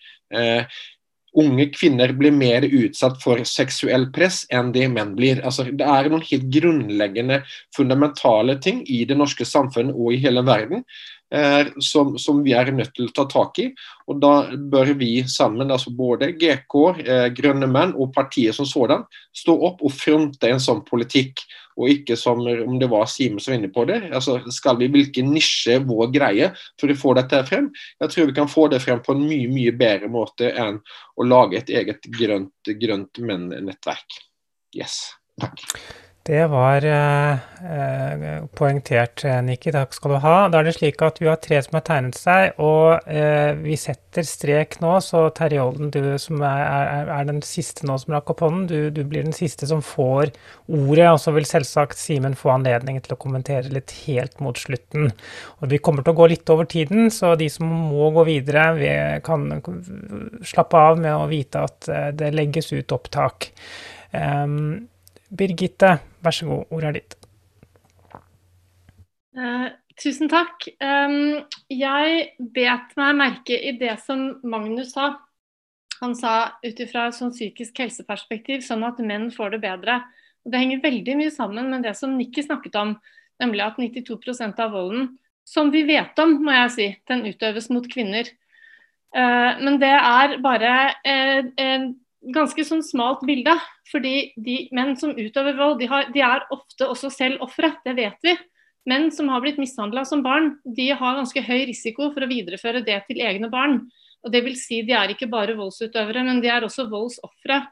Unge kvinner blir mer utsatt for seksuell press enn de menn blir. Altså, det er noen helt grunnleggende, fundamentale ting i det norske samfunnet og i hele verden eh, som, som, vi er nødt til å ta tak i. Og Da bør vi sammen, altså både GK, eh, Grønne menn og partiet som sådan, stå opp og fronte en sånn politikk og ikke som om det var Simen som var inne på det. Altså, skal vi Hvilken nisje vår greie for å få dette frem? Jeg tror vi kan få det frem på en mye mye bedre måte enn å lage et eget grønt, grønt menn-nettverk. Yes, takk. Det var eh, eh, poengtert, eh, Nikki. Takk skal du ha. Da er det slik at vi har tre som har tegnet seg, og eh, vi setter strek nå. Så Terje Olden, du som er, er, er, den siste nå som rakk opp hånden, du, du, blir den siste som får ordet. Og så vil selvsagt Simen få anledning til å kommentere litt helt mot slutten. Og Vi kommer til å gå litt over tiden, så de som må gå videre, vi kan slappe av med å vite at eh, det legges ut opptak. Um, Birgitte, vær så god, ordet er ditt. Uh, tusen takk. Um, jeg bet meg merke i det som Magnus sa. Han sa ut ifra et sånn psykisk helseperspektiv sånn at menn får det bedre. Og det henger veldig mye sammen med det som Nikki snakket om, nemlig at 92% av volden, som vi vet om, må jeg si, den utøves mot kvinner. Uh, men det er bare uh, ganske sånn smalt bilde. Fordi de menn som utøver vold, de, har, de er ofte også selv ofre. Det vet vi. Menn som har blitt mishandla som barn, de har ganske høy risiko for å videreføre det til egne barn. Og det vil si De er ikke bare voldsutøvere, men de er også voldsofre.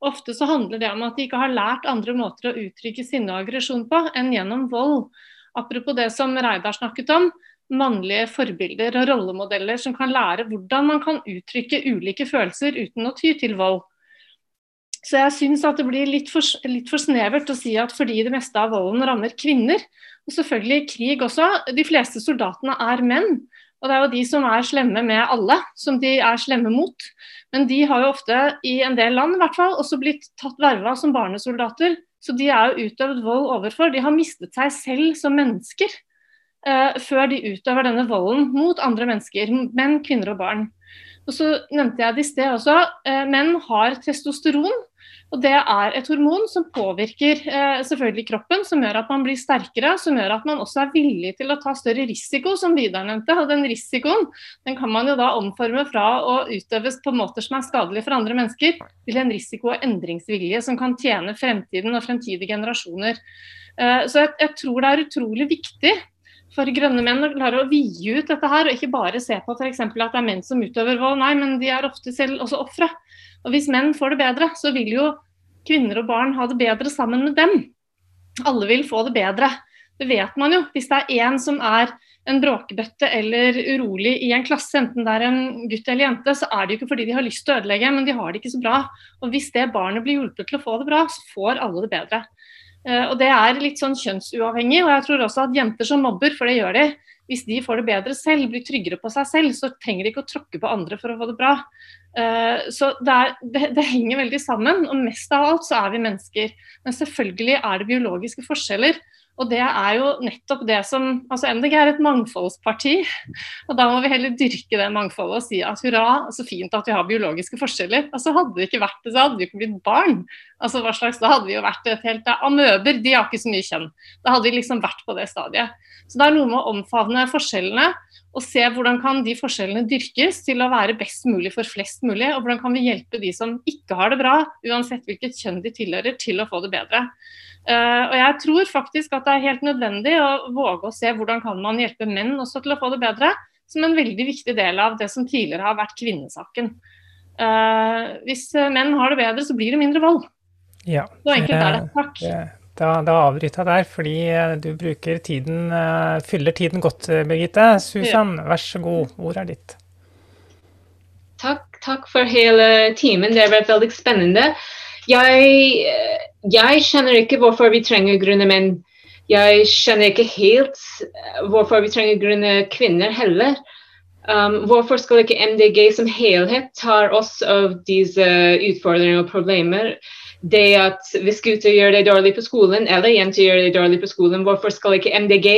Ofte så handler det om at de ikke har lært andre måter å uttrykke sinne og aggresjon på enn gjennom vold. Apropos det som Reidar snakket om, mannlige forbilder og rollemodeller som kan lære hvordan man kan uttrykke ulike følelser uten å ty til vold. Så jeg syns at det blir litt for, litt for, snevert å si at fordi det meste av volden rammer kvinner, og selvfølgelig krig også, de fleste soldatene er menn. Og det er jo de som er slemme med alle, som de er slemme mot. Men de har jo ofte, i en del land i hvert fall, også blitt tatt verva som barnesoldater. Så de er jo utøvd vold overfor. De har mistet seg selv som mennesker eh, før de utøver denne volden mot andre mennesker, menn, kvinner og barn. Og så nevnte jeg det i sted også, eh, menn har testosteron. Og det er et hormon som påvirker eh, selvfølgelig kroppen, som gjør at man blir sterkere, som gjør at man også er villig til å ta større risiko, som Vidar nevnte. Og den risikoen den kan man jo da omforme fra å utøves på måter som er skadelige for andre mennesker, til en risiko- og endringsvilje som kan tjene fremtiden og fremtidige generasjoner. Eh, så jeg, jeg tror det er utrolig viktig for grønne menn å klare å vie ut dette her, og ikke bare se på f.eks. at det er menn som utøver vold. Nei, men de er ofte selv også ofre. Og hvis menn får det bedre, så vil jo kvinner og barn ha det bedre sammen med dem. Alle vil få det bedre. Det vet man jo. Hvis det er én som er en bråkebøtte eller urolig i en klasse, enten det er en gutt eller jente, så er det jo ikke fordi de har lyst til å ødelegge, men de har det ikke så bra. Og hvis det barnet blir hjulpet til å få det bra, så får alle det bedre. Eh, og Det er litt sånn kjønnsuavhengig, og jeg tror også at jenter som mobber, for det gjør de, hvis de får det bedre selv, blir tryggere på seg selv, så trenger de ikke å tråkke på andre for å få det bra. Eh, så det, er, det, det, henger veldig sammen, og mest av alt så er vi mennesker. Men selvfølgelig er det biologiske forskjeller. Og det er jo nettopp det som altså MDG er et mangfoldsparti. Og da må vi heller dyrke det mangfoldet og si at hurra, så fint at vi har biologiske forskjeller. Altså Hadde det ikke vært det, så hadde vi ikke blitt barn. Altså hva slags, Da hadde vi jo vært et helt Amøber, de har ikke så mye kjønn. Da hadde vi liksom vært på det stadiet. Så det er noe med å omfavne forskjellene og se hvordan kan de forskjellene dyrkes til å være best mulig for flest mulig. Og hvordan kan vi hjelpe de som ikke har det bra, uansett hvilket kjønn de tilhører, til å få det bedre. Uh, og jeg tror faktisk at det er helt nødvendig å våge å se hvordan kan man hjelpe menn også til å få det bedre, som en veldig viktig del av det som tidligere har vært kvinnesaken. Uh, hvis menn har det bedre, så blir det mindre vold. Ja, så enkelt er det. Takk. Da, da avbryter jeg der, fordi du bruker tiden, fyller tiden godt, Birgitte. Susan, ja. vær så god, ordet er ditt. Takk, takk for hele timen. Det har vært veldig spennende. Jeg jeg skjønner ikke hvorfor vi trenger grønne menn. Jeg skjønner ikke helt eh, hvorfor vi trenger grønne kvinner heller. Um, hvorfor skal ikke MDG som helhet ta oss av disse utfordringene og problemer? Det at hvis gutter gjør det dårlig på skolen, eller jenter gjør det dårlig på skolen, hvorfor skal ikke MDG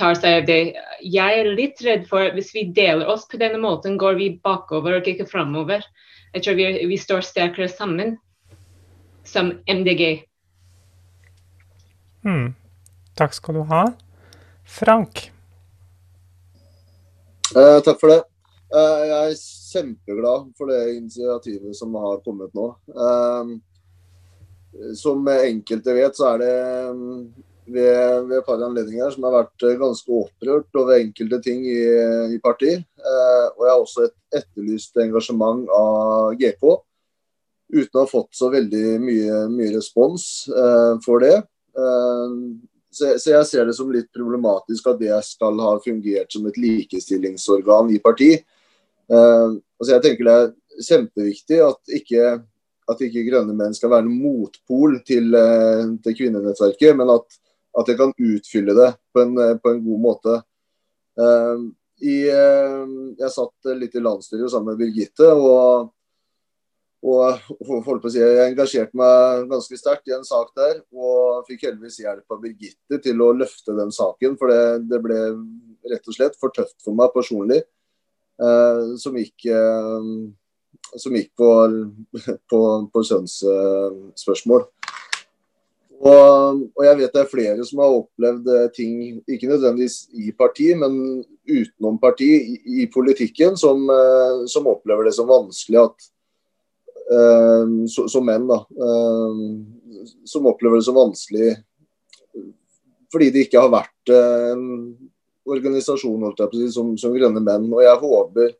ta seg av det? Jeg er litt redd for at hvis vi deler oss på denne måten, går vi bakover og ikke framover. Jeg tror vi, vi står sterkere sammen som MDG. Mm. Takk skal du ha. Frank? Eh, takk for det. Eh, jeg er kjempeglad for det initiativet som har kommet nå. Eh, som enkelte vet, så er det ved, ved et par anledninger som har vært ganske opprørt over enkelte ting i, i partiet. Eh, og jeg har også et, etterlyst engasjement av GK uten å ha fått så veldig mye, mye respons eh, for det. Eh, så, så, jeg ser det som litt problematisk at det skal ha fungert som et likestillingsorgan i parti. Eh, altså jeg tenker det er kjempeviktig at ikke, at ikke Grønne menn skal være en motpol til, til kvinnenettverket, men at, at det kan utfylle det på en, på en god måte. I, jeg satt litt i landsstyret sammen med Birgitte. og og holdt på å si, Jeg engasjerte meg ganske sterkt i en sak der, og fikk heldigvis hjelp av Birgitte til å løfte den saken. For det, det ble rett og slett for tøft for meg personlig, eh, som gikk, eh, som gikk på, på, på sønnsspørsmål. Og, og, jeg vet det er flere som har opplevd eh, ting, ikke nødvendigvis i parti, men utenom parti, i, i politikken, som, eh, som opplever det som vanskelig at som menn, da, uh, som opplever det som vanskelig fordi det ikke har vært en organisasjon si, som, som, Grønne menn. Og jeg håper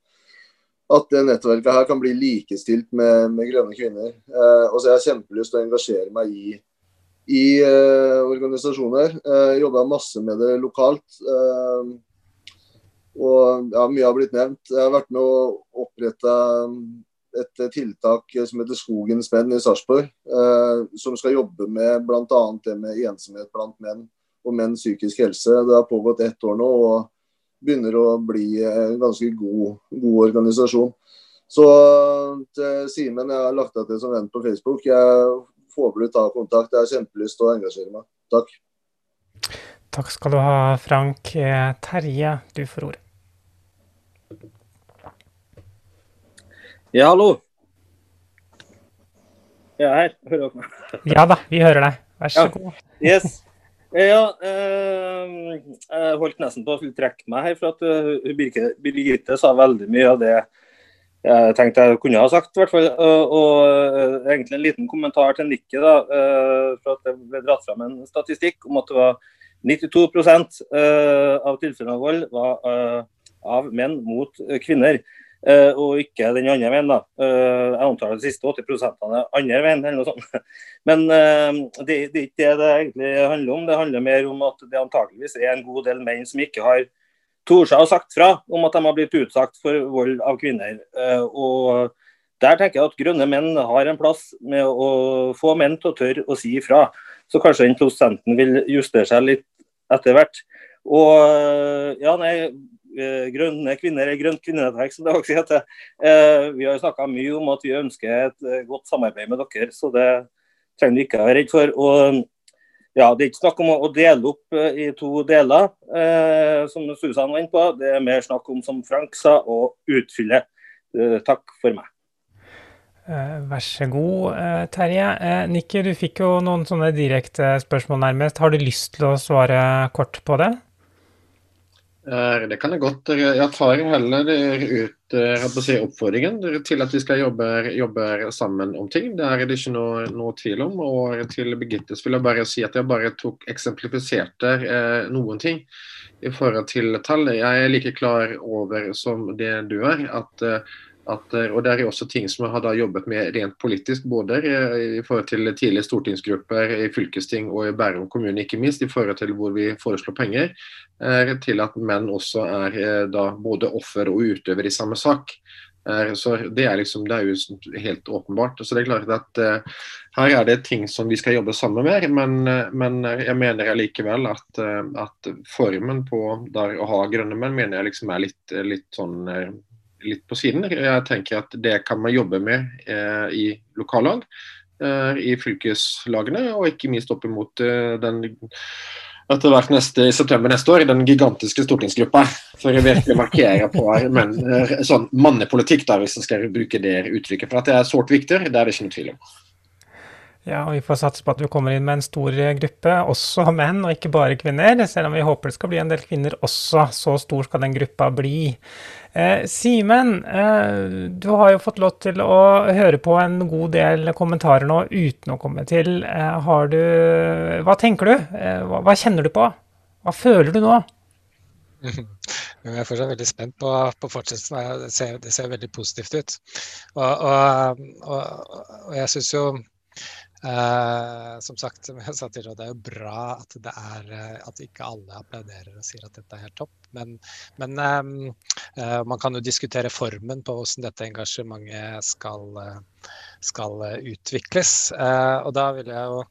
at det nettverket her kan bli likestilt med, med grønne kvinner. Uh, og så har jeg kjempelyst til å engasjere meg i, i uh, organisasjoner. Uh, Jobba masse med det lokalt. Uh, og ja, Mye har blitt nevnt. Jeg har vært med å opprette et eh, tiltak som heter Skogens menn i Sarpsborg. Eh, som skal jobbe med bl.a. det med ensomhet blant menn og menns psykisk helse. Det har pågått ett år nå og begynner å bli en ganske god, god organisasjon. Så til Simen, jeg har lagt deg til som venn på Facebook. Jeg får du ta kontakt. Jeg har kjempelyst til å engasjere meg. Takk. Takk skal du ha, Frank. Terje, du får ordet. Ja, hallo. Jeg er her. Hører dere meg? Ja da, vi hører deg. Vær så Ja. god. Yes. Ja, eh, jeg holdt nesten på å skulle trekke meg her, for at eh, Birgitte, Birgitte sa veldig mye av det jeg tenkte jeg kunne ha sagt. i hvert fall. Og, og eh, egentlig en liten kommentar til Nikke. da, eh, for at Det ble dratt fram en statistikk om at det var 92 eh, av tilfellene av vold var eh, av menn mot eh, kvinner. Eh, og ikke den andre veien. da. Eh, jeg antar de siste 80 er andre veien, eller noe sånt. Men eh, det, er ikke det det egentlig handler om. Det handler mer om at det antakeligvis er en god del menn som ikke har tort å sagt fra om at de har blitt utsatt for vold av kvinner. Og der tenker jeg at grønne menn har en plass med å få menn til å tørre å si ifra. Så kanskje den prosenten vil justere seg litt etter hvert. Og ja, nei, grønne kvinner er grønt kvinnenettverk, som det også heter. Eh, Vi har snakka mye om at vi ønsker et eh, godt samarbeid med dere, så det trenger vi ikke å være redd for. Og ja, Det er ikke snakk om å dele opp eh, i to deler, eh, som Susan var inne på. Det er mer snakk om, som Frank sa, å utfylle. Eh, takk for meg. Eh, Vær så god, eh, Terje. Eh, Nikki, du fikk jo noen sånne direkte spørsmål nærmest. Har du lyst til å svare kort på det? Eh, Det kan jeg godt. Jeg tar heller ut eh, si, oppfordringen til at vi skal jobbe, jobbe sammen om ting. Det er det ikke noe, noe tvil om. Og til Birgitte vil jeg bare si at jeg bare tok eksemplifiserte eh, noen ting i forhold til tall. Jeg er like klar over som det du er, at eh, at, eh, og Det er også ting som jeg har jobbet med rent politisk, både eh, i forhold til tidligere stortingsgrupper i fylkesting og i Bærum kommune, ikke minst, i forhold til hvor vi foreslår penger, er til at menn også er eh, da både offer og utøver i samme sak. Så Det er liksom, det er jo helt åpenbart. Så det er klart at uh, Her er det ting som vi skal jobbe sammen med, men, men jeg mener allikevel at, at formen på der å ha grønne menn mener jeg liksom er litt, litt sånn litt på siden. Jeg tenker at Det kan man jobbe med eh, i lokallag, eh, i fylkeslagene, og ikke minst opp imot eh, den etter hvert neste, i september neste år, den gigantiske stortingsgruppa. For å virkelig markere på men, sånn mannepolitikk, da, hvis jeg skal bruke det uttrykket. For at det er sårt viktig, det er det ikke noe tvil om. Ja, og vi får satse på at du kommer inn med en stor gruppe, også menn, og ikke bare kvinner. Selv om vi håper det skal bli en del kvinner også. Så stor skal den gruppa bli. Eh, Simen, eh, du har jo fått lov til å høre på en god del kommentarer nå uten å komme til. Eh, har du Hva tenker du? Eh, hva, hva kjenner du på? Hva føler du nå? Jeg er fortsatt veldig spent på, på fortsettelsen. Det ser, det ser veldig positivt ut. Og, og, og, og jeg syns jo eh, Som sagt, som jeg sa tidligere, det er jo bra at det er eh, at ikke alle applauderer og sier at dette er helt topp. Men, men um, uh, man kan jo diskutere formen på hvordan dette engasjementet skal, skal utvikles. Uh, og da vil jeg jo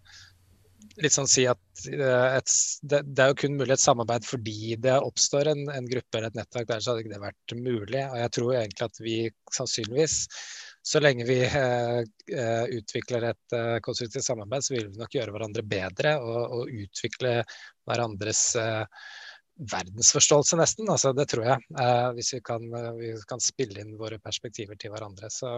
litt sånn si at et, det, det er jo kun mulig et samarbeid fordi det oppstår en, en gruppe eller et nettverk der, så hadde ikke det vært mulig. Og jeg tror egentlig at vi sannsynligvis, så lenge vi eh, eh, utvikler et eh, konstruktivt samarbeid, så vil vi nok gjøre hverandre bedre og, og utvikle hverandres eh, verdensforståelse, nesten. Altså, det tror jeg. Eh, hvis vi kan, eh, vi kan spille inn våre perspektiver til hverandre. Så,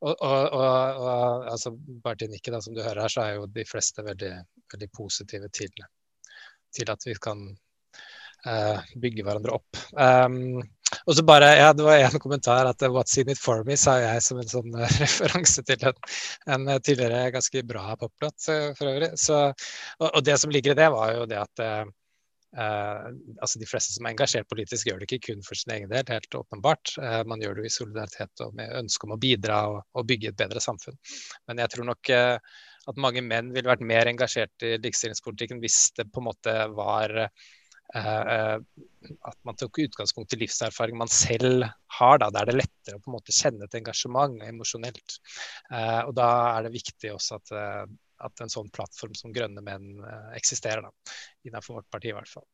og, og, og, altså, bare til Nikki, som du hører her, så er jo de fleste veldig, veldig positive til, til at vi kan bygge hverandre opp. Um, og så bare, ja, Det var en kommentar at 'what's in it for me' sa jeg som en sånn eh, referanse til en, en tidligere ganske bra poplåt for øvrig. Så, og, og det som ligger i det, var jo det at eh, altså De fleste som er engasjert politisk, gjør det ikke kun for sin egen del, helt åpenbart. Eh, man gjør det jo i solidaritet og med ønske om å bidra og, og bygge et bedre samfunn. Men jeg tror nok eh, at mange menn ville vært mer engasjert i likestillingspolitikken hvis det på en måte var at man tok utgangspunkt i livserfaring man selv har. Da. Da er det lettere å på en måte kjenne et engasjement emosjonelt. Eh, og da er det viktig også at, eh, at en sånn plattform som Grønne menn eh, eksisterer. Da. Innenfor vårt parti i hvert fall.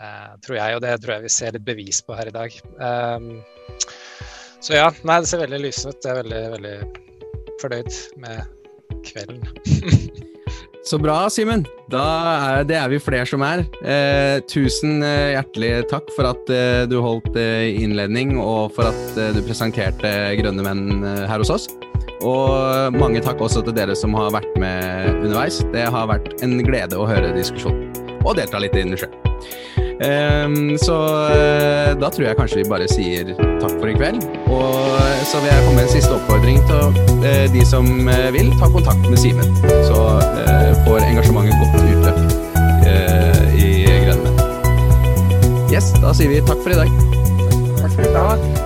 Eh, tror jeg, og det tror jeg vi ser litt bevis på her i dag. Så ja, nei, det ser veldig lysende ut. Jeg er veldig, veldig fornøyd med kvelden. Så bra, Simen. Det er vi flere som er. Eh, tusen eh, hjertelig takk for at eh, du holdt eh, innledning, og for at eh, du presenterte Grønne menn eh, her hos oss. Og mange takk også til dere som har vært med underveis. Det har vært en glede å høre diskusjonen, og delta litt i den sjøl. Ehm, så eh, da tror jeg kanskje vi bare sier takk for i kveld. Og så vil jeg komme med en siste oppfordring til eh, de som eh, vil, ta kontakt med Simen. Så får engasjementet godt utløp i Grønne Yes, da sier vi takk for i dag. Takk for i dag.